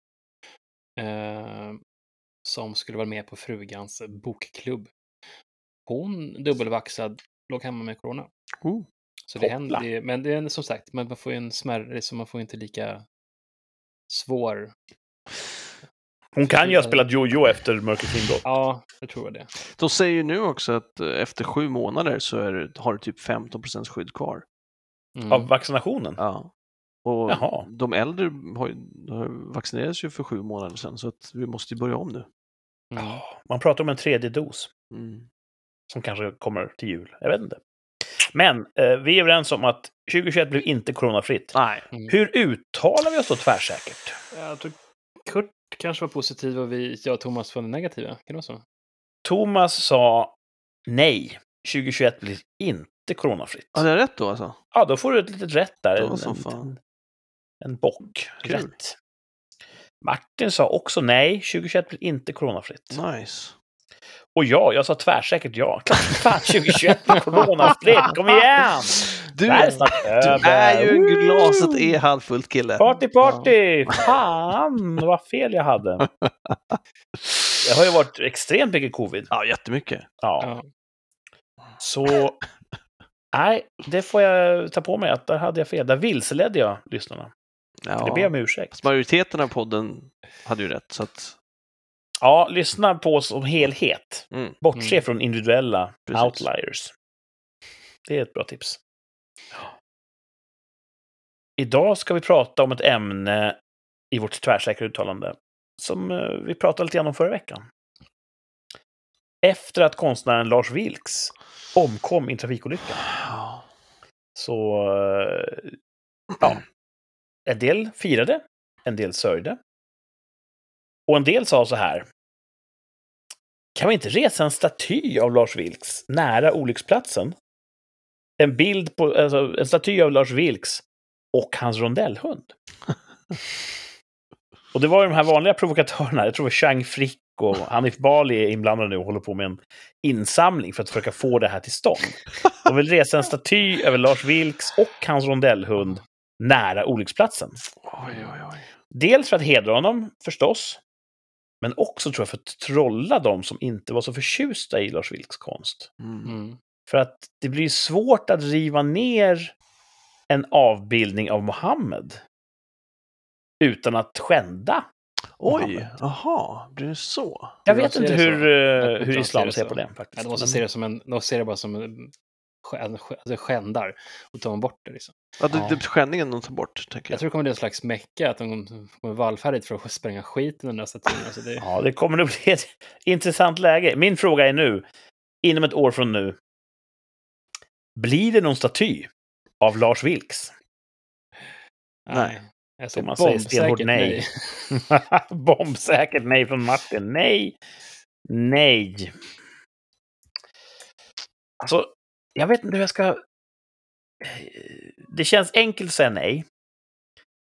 eh, som skulle vara med på frugans bokklubb. Hon, dubbelvaxad, låg hemma med corona. Oh. Så det Hoppla. händer, men det är som sagt, man får ju en smärre, så man får inte lika svår. Hon kan ju ha spelat Jojo efter Mörkrets inbrott. Ja, jag tror det. De säger ju nu också att eh, efter sju månader så är har du typ 15% skydd kvar. Mm. Av vaccinationen. Ja. Och Jaha. de äldre har ju, vaccinerades ju för sju månader sedan så att vi måste ju börja om nu. Mm. Ja, Man pratar om en tredje dos Mm. som kanske kommer till jul. Jag vet inte. Men eh, vi är överens om att 2021 blev inte coronafritt. Nej. Mm. Hur uttalar vi oss då tvärsäkert? Jag tror Kurt kanske var positiv och vi, jag och Thomas var negativa. Kan det vara så? Thomas sa nej. 2021 blir inte coronafritt. Ja, det är rätt då alltså? Ja, då får du ett litet rätt där. En, en, en bock. Kul. Rätt. Martin sa också nej. 2021 blir inte coronafritt. Nice. Och ja, jag sa tvärsäkert ja. Klart fan 2021 blir coronafritt. Kom igen! Du, är du är ju glaset är halvfullt kille. Party, party! Fan, vad fel jag hade. Det har ju varit extremt mycket covid. Ja, jättemycket. Ja, Ja. så... Nej, det får jag ta på mig att där hade jag fel. Där vilseledde jag lyssnarna. Ja. Det ber jag om ursäkt. Majoriteten av podden hade ju rätt, så att... Ja, lyssna på oss som helhet. Mm. Bortse Mm. från individuella Precis. outliers. Det är ett bra tips. Idag ska vi prata om ett ämne i vårt tvärsäkra uttalande som eh, vi pratade lite grann om förra veckan. Efter att konstnären Lars Vilks omkom i en trafikolycka så... eh, Ja. En del firade, en del sörjde. Och en del sa så här. Kan vi inte resa en staty av Lars Vilks nära olycksplatsen? En bild på, alltså en staty av Lars Vilks och hans rondellhund. och det var ju de här vanliga provokatörerna, jag tror det var Chang Frick och Hanif Bali är inblandade nu och håller på med en insamling för att försöka få det här till stånd. De vill resa en staty över Lars Vilks och hans rondellhund nära olycksplatsen. Oj, oj, oj. Dels för att hedra honom, förstås. Men också tror jag för att trolla de som inte var så förtjusta i Lars Vilks konst. Mm. Mm. För att det blir svårt att riva ner en avbildning av Mohammed utan att skända. Oj, jaha, blir det så? Jag vet ser inte hur, eh, hur islam ser ser på det faktiskt. Ja, de måste Men- se det som en, de ser det bara som en, alltså skändar och tar bort det. Liksom. Ja, det, det är skändningen de tar bort, tänker Jag jag. tror det kommer bli en slags mecka, att de kommer vallfärdigt för att spränga skiten den där statyn. Alltså det, Ja, det kommer nog bli ett intressant läge. Min fråga är nu, inom ett år från nu, blir det någon staty av Lars Vilks? Nej. Säger Thomas säger stenhårt bombsäkert nej. Bombsäkert nej från Martin. Nej. Nej. Alltså, jag vet inte hur jag ska... Det känns enkelt att säga nej.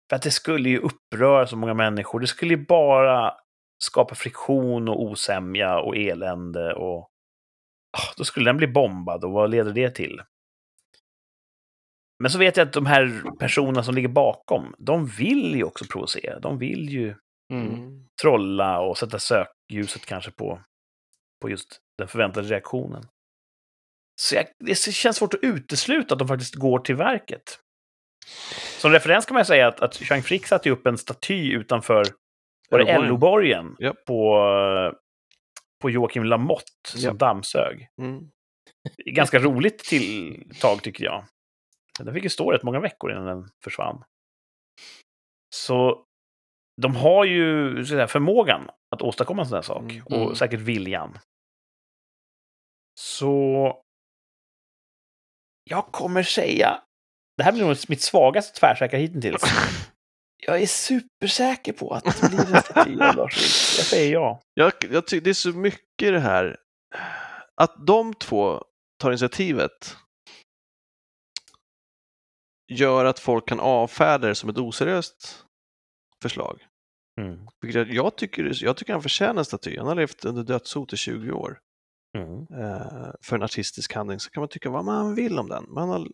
För att det skulle ju uppröra så många människor. Det skulle ju bara skapa friktion och osämja och elände och... Ah, Då skulle den bli bombad och vad leder det till? Men så vet jag att de här personerna som ligger bakom, de vill ju också provocera. De vill ju. Mm. trolla och sätta sökljuset kanske på, på just den förväntade reaktionen. Så jag, det känns svårt att utesluta att de faktiskt går till verket. Som referens kan man säga att, att Chang Frick satte upp en staty utanför LO-borgen. Japp. på, på Joakim Lamotte som Japp. dammsög. Mm. Ganska roligt tilltag tycker jag. Den fick ju stå rätt många veckor innan den försvann. Så de har ju säga, förmågan att åstadkomma en sån här sak. Mm. Och Mm. säkert viljan. Så... Jag kommer säga... Det här blir nog mitt svagaste tvärsäkra hittills. Jag är supersäker på att det blir en staty av Lars Vilks. Jag säger ja. Jag, jag tycker det är så mycket i det här. Att de två tar initiativet gör att folk kan avfärda det som ett oseriöst förslag. Mm. Jag, tycker, jag tycker han förtjänar staty. Han har levt under dödshot i 20 år. Mm. Eh, för en artistisk handling så kan man tycka vad man vill om den. Men han har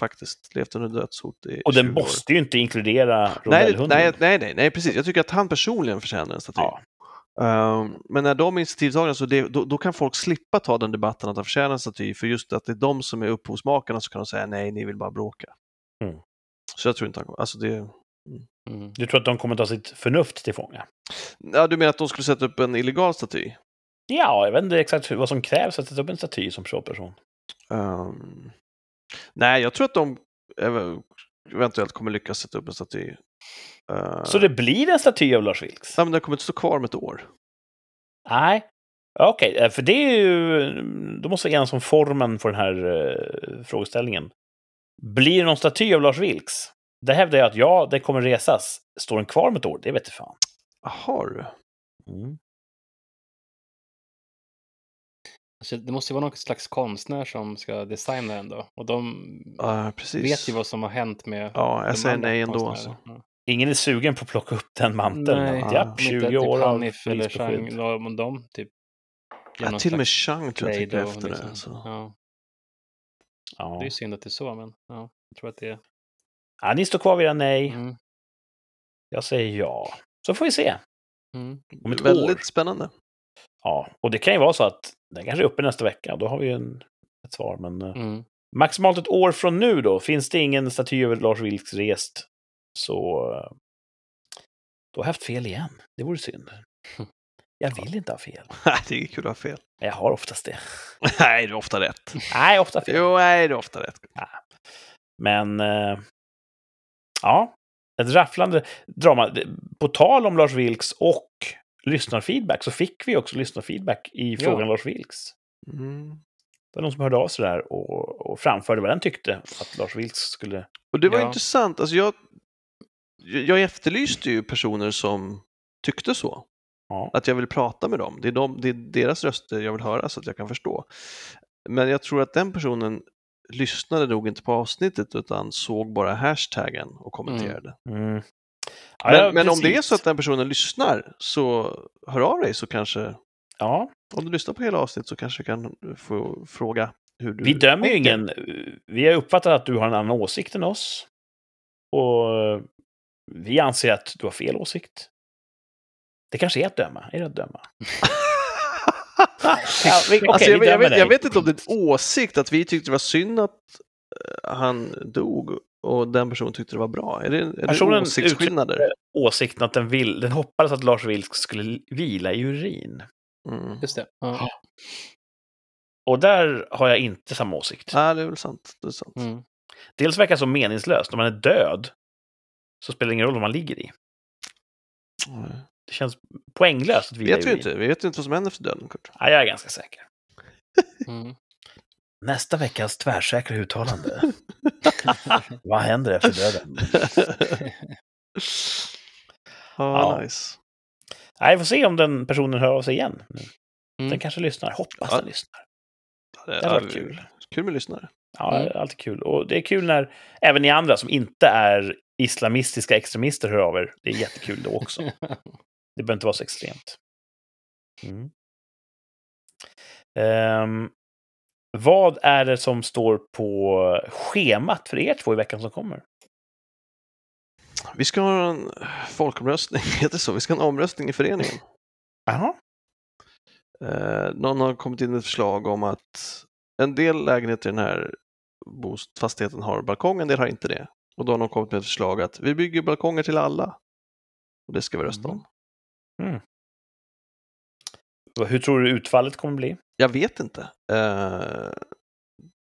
faktiskt levt under dödshot i Och 20 den år. måste ju inte inkludera rondellhunden. nej, nej, nej, nej, precis. Jag tycker att han personligen förtjänar en staty. Ja. Ehm, men när de är initiativtagarna så det, då, då kan folk slippa ta den debatten att de förtjänar en staty för just att det är de som är upphovsmakarna så kan de säga nej, ni vill bara bråka. Mm. Så jag tror inte han alltså det, Mm. Du tror att de kommer ta sitt förnuft till fånga? ja, du menar att de skulle sätta upp en illegal staty? Ja, jag vet inte exakt vad som krävs att sätta upp en staty som privatperson. Ehm, nej, jag tror att de ev- eventuellt kommer lyckas sätta upp en staty. Uh, Så det blir en staty av Lars Vilks? Nej, men den kommer inte stå kvar om ett år. Nej. Okej, eh, för det är ju... Då måste vi enas om formen för den här uh, frågeställningen. Blir det någon staty av Lars Vilks? Det hävdar jag att ja, det kommer resas. Står den kvar om ett år? Det vet jag fan. Jaha du. Mm. Alltså, det måste ju vara någon slags konstnär som ska designa den då. Och de precis. vet ju vad som har hänt med Ja, jag de säger nej ändå. Alltså. Ja. Ingen är sugen på att plocka upp den manteln. Nej, Ja, om inte 20 typ år av Hanif eller. Chang, om de typ... Ja, till och med Chang tror jag Play-Doh, efter liksom. det. alltså. Så. Ja, Ja. det är synd att det är så, men ja, jag tror att det är... ja, ni står kvar vid era nej. Mm. Jag säger ja. Så får vi se. Mm. Om ett Väldigt år. spännande. Ja, och det kan ju vara så att den kanske är uppe nästa vecka. Då har vi ju en, ett svar. Men eh, Mm. maximalt ett år från nu då. Finns det ingen staty över Lars Vilks rest så... eh, Då har jag haft fel igen. Det vore synd. Jag vill inte ha fel. Nej, det är kul att ha fel. Men jag har oftast det. Nej, du har ofta rätt. Nej, ofta fel. Jo, nej, du har ofta rätt. Men... eh, ja, ett rafflande drama. På tal om Lars Vilks och lyssnarfeedback så fick vi också lyssnarfeedback i Ja. frågan Lars Vilks. Mm. Det var någon som hörde av sig där och, och framförde vad den tyckte att Lars Vilks skulle... Och det var Ja. intressant. Alltså jag, jag efterlyste ju personer som tyckte så. Ja. Att jag vill prata med dem. Det är, de, det är deras röster jag vill höra så att jag kan förstå. Men jag tror att den personen lyssnade nog inte på avsnittet utan såg bara hashtaggen och kommenterade. Mm. Ja, Men, ja, men om det är så att den personen lyssnar så hör av dig så kanske, Ja, om du lyssnar på hela avsnittet så kanske du kan få fråga hur du vi dömer ju ingen. Vi har uppfattat att du har en annan åsikt än oss. Och vi anser att du har fel åsikt. Det kanske är att döma. Är det att döma? Ja, vi, okej, alltså, jag, vi jag, dömer vet, dig. jag vet inte om det är en åsikt att vi tyckte det var synd att han dog och den personen tyckte det var bra. Är det, är Personen det åsiktsskillnader? Åsikten att den, vill, den hoppades att Lars Vilks skulle vila i urin. Mm. Just det. Ja. Och där har jag inte samma åsikt. Ja, det är väl sant. Det är sant. Mm. Dels verkar det så meningslöst. Om man är död så spelar det ingen roll vad man ligger i. Nej. Det känns poänglöst att vila Vet i vi urin. inte. Vi vet inte vad som händer efter döden, Kurt. Ja, jag är ganska säker. Mm. Nästa veckas tvärsäkra uttalande. vad händer efter döden? Ja, Ja. nice. Nej, vi får se om den personen hör av sig igen. Den Mm. kanske lyssnar. Hoppas Ja. den lyssnar. Det Det hade varit kul. Kul med lyssnare. Ja, Mm. alltid kul. Och det är kul när även ni andra som inte är islamistiska extremister hör av er. Det är jättekul då också. Det behöver inte vara så extremt. Mm. Ehm, vad är det som står på schemat för er två i veckan som kommer? Vi ska ha en folkomröstning, heter det så? Vi ska ha en omröstning i föreningen. Jaha. Eh, någon har kommit in med ett förslag om att en del lägenheter i den här fastigheten har balkong, en del har inte det. Och då har någon kommit med ett förslag att vi bygger balkonger till alla. Och det ska vi rösta om. Hur tror du utfallet kommer bli? Jag vet inte. Eh,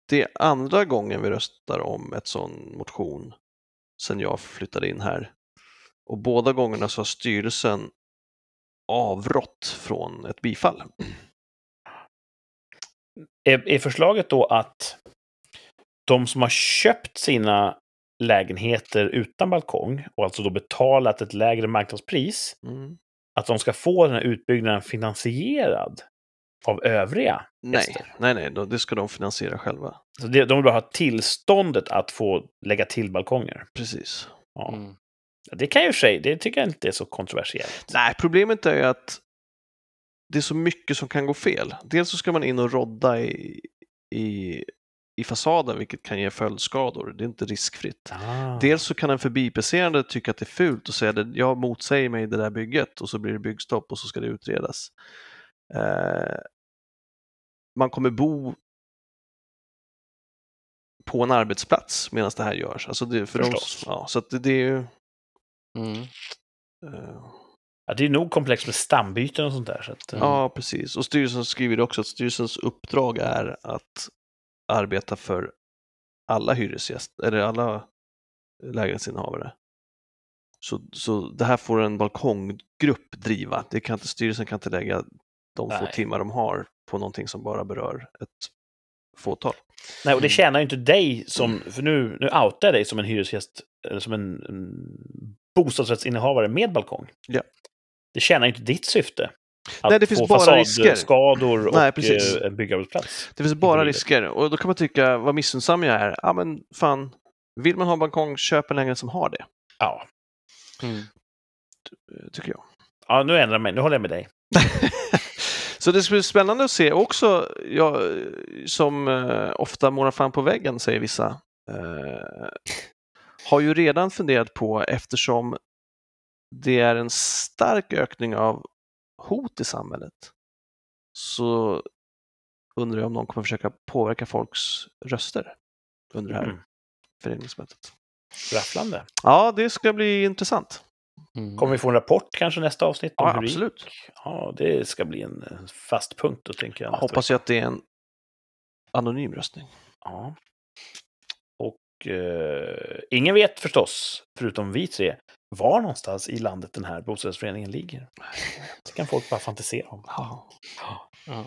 det är andra gången vi röstar om ett sån motion sen jag flyttade in här. Och båda gångerna så har styrelsen avrått från ett bifall. Är, är förslaget då att de som har köpt sina lägenheter utan balkong och alltså då betalat ett lägre marknadspris, Mm. att de ska få den här utbyggnaden finansierad av övriga Nej, gäster? nej, nej, det ska de finansiera själva. Så det, de vill bara ha tillståndet att få lägga till balkonger. Precis. Ja. Mm. Det kan ju sig, det tycker jag inte är så kontroversiellt. Nej, problemet är ju att det är så mycket som kan gå fel. Dels så ska man in och rodda i, i, i fasaden vilket kan ge följdskador. Det är inte riskfritt. Ah. Dels så kan en förbipasserande tycka att det är fult och säga att jag motsäger mig det där bygget och så blir det byggstopp och så ska det utredas. Eh, man kommer bo på en arbetsplats medan det här görs. Alltså det, för de, Förstås. ja, så det, det är ju... Mm. eh, Ja, det är nog komplext med stambyten och sånt där. Så att, eh, Ja, precis. Och styrelsen skriver också att styrelsens uppdrag är att arbeta för alla hyresgäster, eller alla lägenhetsinnehavare. Så, så det här får en balkonggrupp driva. Det kan inte, styrelsen kan inte lägga de få Nej. timmar de har på någonting som bara berör ett fåtal. Nej, och det Mm. tjänar ju inte dig som... För nu, nu outar jag dig som en hyresgäst, eller som en, en bostadsrättsinnehavare med balkong. Ja. Det tjänar ju inte ditt syfte. Att Nej, det finns få bara risker. fasadskador och Nej, precis. eh, en byggarbetsplats. Det finns bara risker och då kan man tycka vad missunnsam jag är. Ja, men fan, vill man ha balkong, köp en lägenhet som har det, Ja. Mm. eh, tycker jag. ja, nu ändrar jag mig. Nu håller jag med dig. Så det ska bli spännande att se också, ja, som eh, ofta målar fram på väggen, säger vissa, eh, har ju redan funderat på eftersom det är en stark ökning av hot i samhället så undrar jag om någon kommer försöka påverka folks röster under det här Mm. föreningsmötet. Rafflande. Ja, det ska bli intressant. Mm. Kommer vi få en rapport kanske nästa avsnitt? om Ja, absolut. Ja, det ska bli en eh, fast punkt då, tänker jag. Jag hoppas ju att det är en anonym röstning. Ja. Och eh, ingen vet förstås, förutom vi tre, var någonstans i landet den här bostadsrättsföreningen ligger. Det kan folk bara fantisera om. Ja. Ja.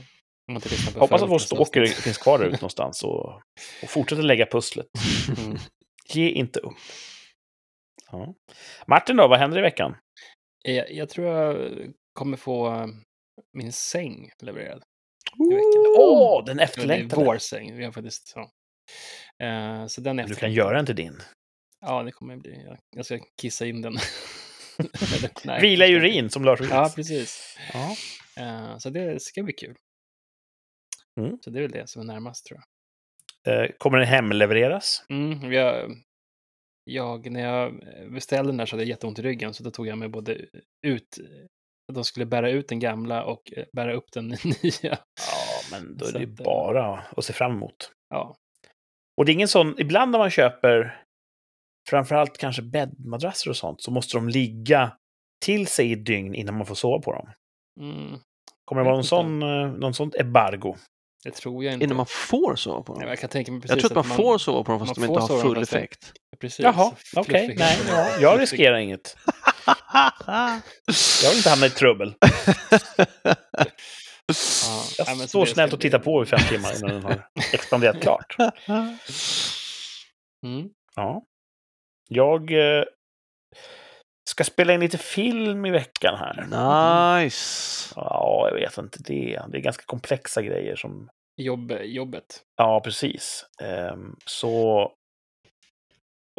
Hoppas att vår stalker finns kvar där ute någonstans och, och fortsätter lägga pusslet. Mm. Ge inte upp. Ja. Martin då, vad händer i veckan? Jag, jag tror jag kommer få eh, min säng levererad i veckan. Åh, den efterlängtade! vår säng. Vi har faktiskt så. Eh, så den Du kan göra den till din. Ja, det kommer bli. Jag, jag ska kissa in den. Nej, Vila i jag urin, som Lars Ja, Vilks. precis. Ja. Eh, så det ska bli kul. Mm. Så det är väl det som är närmast tror jag. Eh, Kommer den hemlevereras? Mm, jag, jag, när jag beställde den där så hade jag jätteont i ryggen så då tog jag mig både ut, att de skulle bära ut den gamla och eh, bära upp den nya. Ja, men då är Så det ju eh, bara att se fram emot. Ja, Och det är ingen sån, ibland när man köper framförallt kanske bäddmadrasser och sånt så måste de ligga till sig i dygn innan man får sova på dem. mm, Kommer det vara någon sån, eh, någon sånt embargo? Det tror jag inte. Innan man får sova på Nej, dem. men jag kan tänka mig precis Jag tror att man, får sova på dem fast man de inte har full effekt. Precis. Jaha, okej. Fluffig- Nej, ja, jag riskerar inget. Jag vill inte hamna i trubbel. Ja, Jag nej, står snällt och tittar på i fem timmar innan den har expanderat klart. Mm. Ja. Jag eh, ska spela in lite film i veckan här. Nice! Ja, jag vet inte det. Det är ganska komplexa grejer som... Jobb, jobbet. Ja, precis. Ehm, så...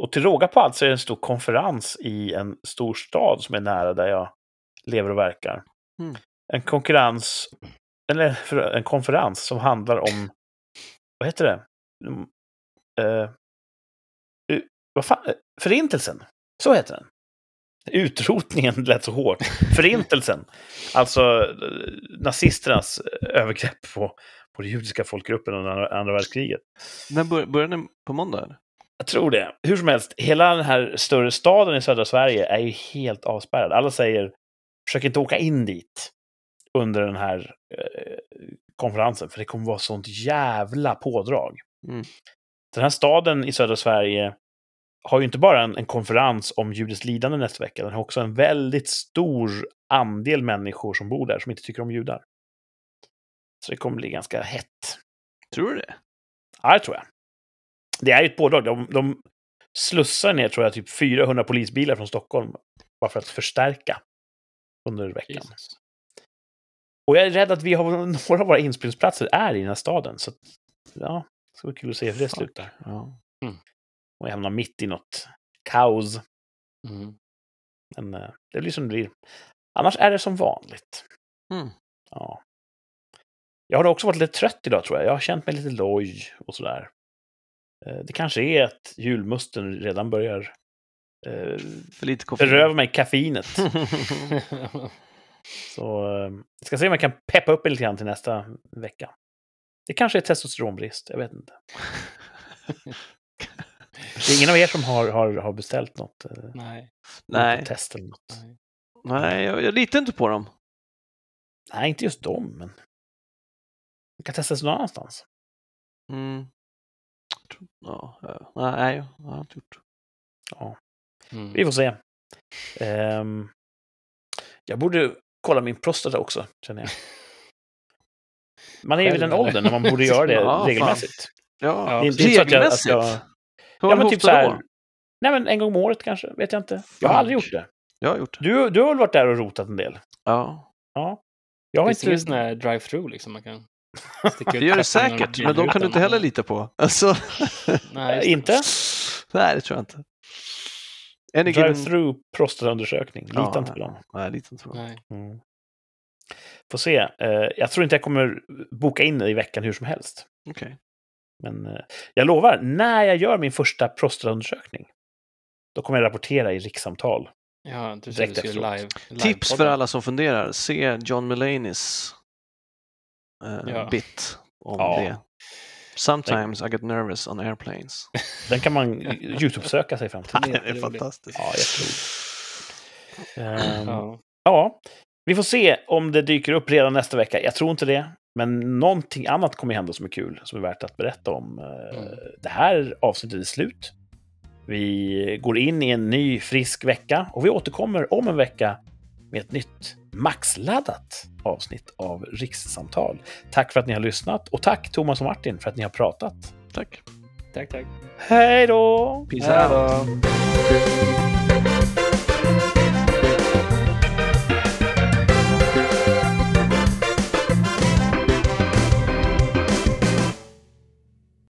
Och till råga på allt så är det en stor konferens i en stor stad som är nära där jag lever och verkar. Mm. En konkurrens... Eller en konferens som handlar om... Vad heter det? Mm, eh, u- vad fan? Förintelsen. Så heter den. Utrotningen lät så hårt. Förintelsen. Alltså eh, nazisternas eh, övergrepp på, på den judiska folkgruppen under andra, andra världskriget. När bör, börjar den på måndag? Jag tror det. Hur som helst, hela den här större staden i södra Sverige är ju helt avspärrad. Alla säger försök inte åka in dit under den här eh, konferensen, för det kommer vara sånt jävla pådrag. Mm. Den här staden i södra Sverige har ju inte bara en, en konferens om judiskt lidande nästa vecka, den har också en väldigt stor andel människor som bor där som inte tycker om judar. Så det kommer bli ganska hett. Tror du det? Ja, det tror jag. Det är ju ett pådrag. De, de slussar ner, tror jag, typ 400 polisbilar från Stockholm bara för att förstärka under veckan. Jesus. Och jag är rädd att vi har några av våra inspelningsplatser är i den här staden. Så ja, det ska bli kul att se hur det slutar. Ja. Och jag hamnar mitt i något kaos. Mm. Men eh, det blir som det blir. Annars är det som vanligt. Mm. Ja. Jag har också varit lite trött idag, tror jag. Jag har känt mig lite loj och sådär. Eh, det kanske är att julmusten redan börjar eh, För lite koffein. beröva mig kaffeinet. Så eh, jag ska se om jag kan peppa upp lite grann till nästa vecka. Det kanske är testosteronbrist, jag vet inte. Det är ingen av er som har, har, har beställt något? eh, Nej. Nej, test eller något? nej. nej jag, jag litar inte på dem. Nej, inte just dem, men... Man kan testas någon annanstans. Mm. Ja, ja, nej, jag har inte gjort. Ja, Mm. vi får se. Ehm, jag borde kolla min prostata också, känner jag. Man är ju i Själv, den åldern när man borde göra det Ja, regelmässigt. Ja, Ja, Det är inte så att jag, att regelmässigt? jag, Hur ja, men typ så här, då? Nej, men en gång om året kanske, vet jag inte. Jag har aldrig gjort det. Jag har gjort det. Du, du har väl varit där och rotat en del? Ja. Ja. Jag har Finns det ingen sån inte... här drive-through liksom man kan Det gör det säkert, men de kan du inte heller lita på. Alltså, Nej, det. Inte? nej, det tror jag inte. Any given... Drive-through prostataundersökning. Lita Ja, inte på dem. Nej, lite inte på dem. Mm. Får se. Eh, jag tror inte jag kommer boka in i veckan hur som helst. Okej. Men eh, jag lovar, när jag gör min första prostataundersökning, då kommer jag rapportera i rikssamtal. Ja, du Direkt ser du live, live Tips för alla som funderar, se John Mulaney's eh, Ja. bit om Ja. det. Sometimes I get nervous on airplanes. Den kan man YouTube-söka sig fram till. Det är Den är jätteroligt. fantastisk. Ja, jätteroligt. Ehm, Ja. Ja, vi får se om det dyker upp redan nästa vecka. Jag tror inte det. Men någonting annat kommer hända som är kul, som är värt att berätta om. Eh, Mm. Det här avsnittet är slut. Vi går in i en ny frisk vecka och vi återkommer om en vecka med ett nytt maxladdat avsnitt av Rikssamtal. Tack för att ni har lyssnat och tack Thomas och Martin för att ni har pratat. Tack. Tack, tack. Hej då! Peace Hej out. då.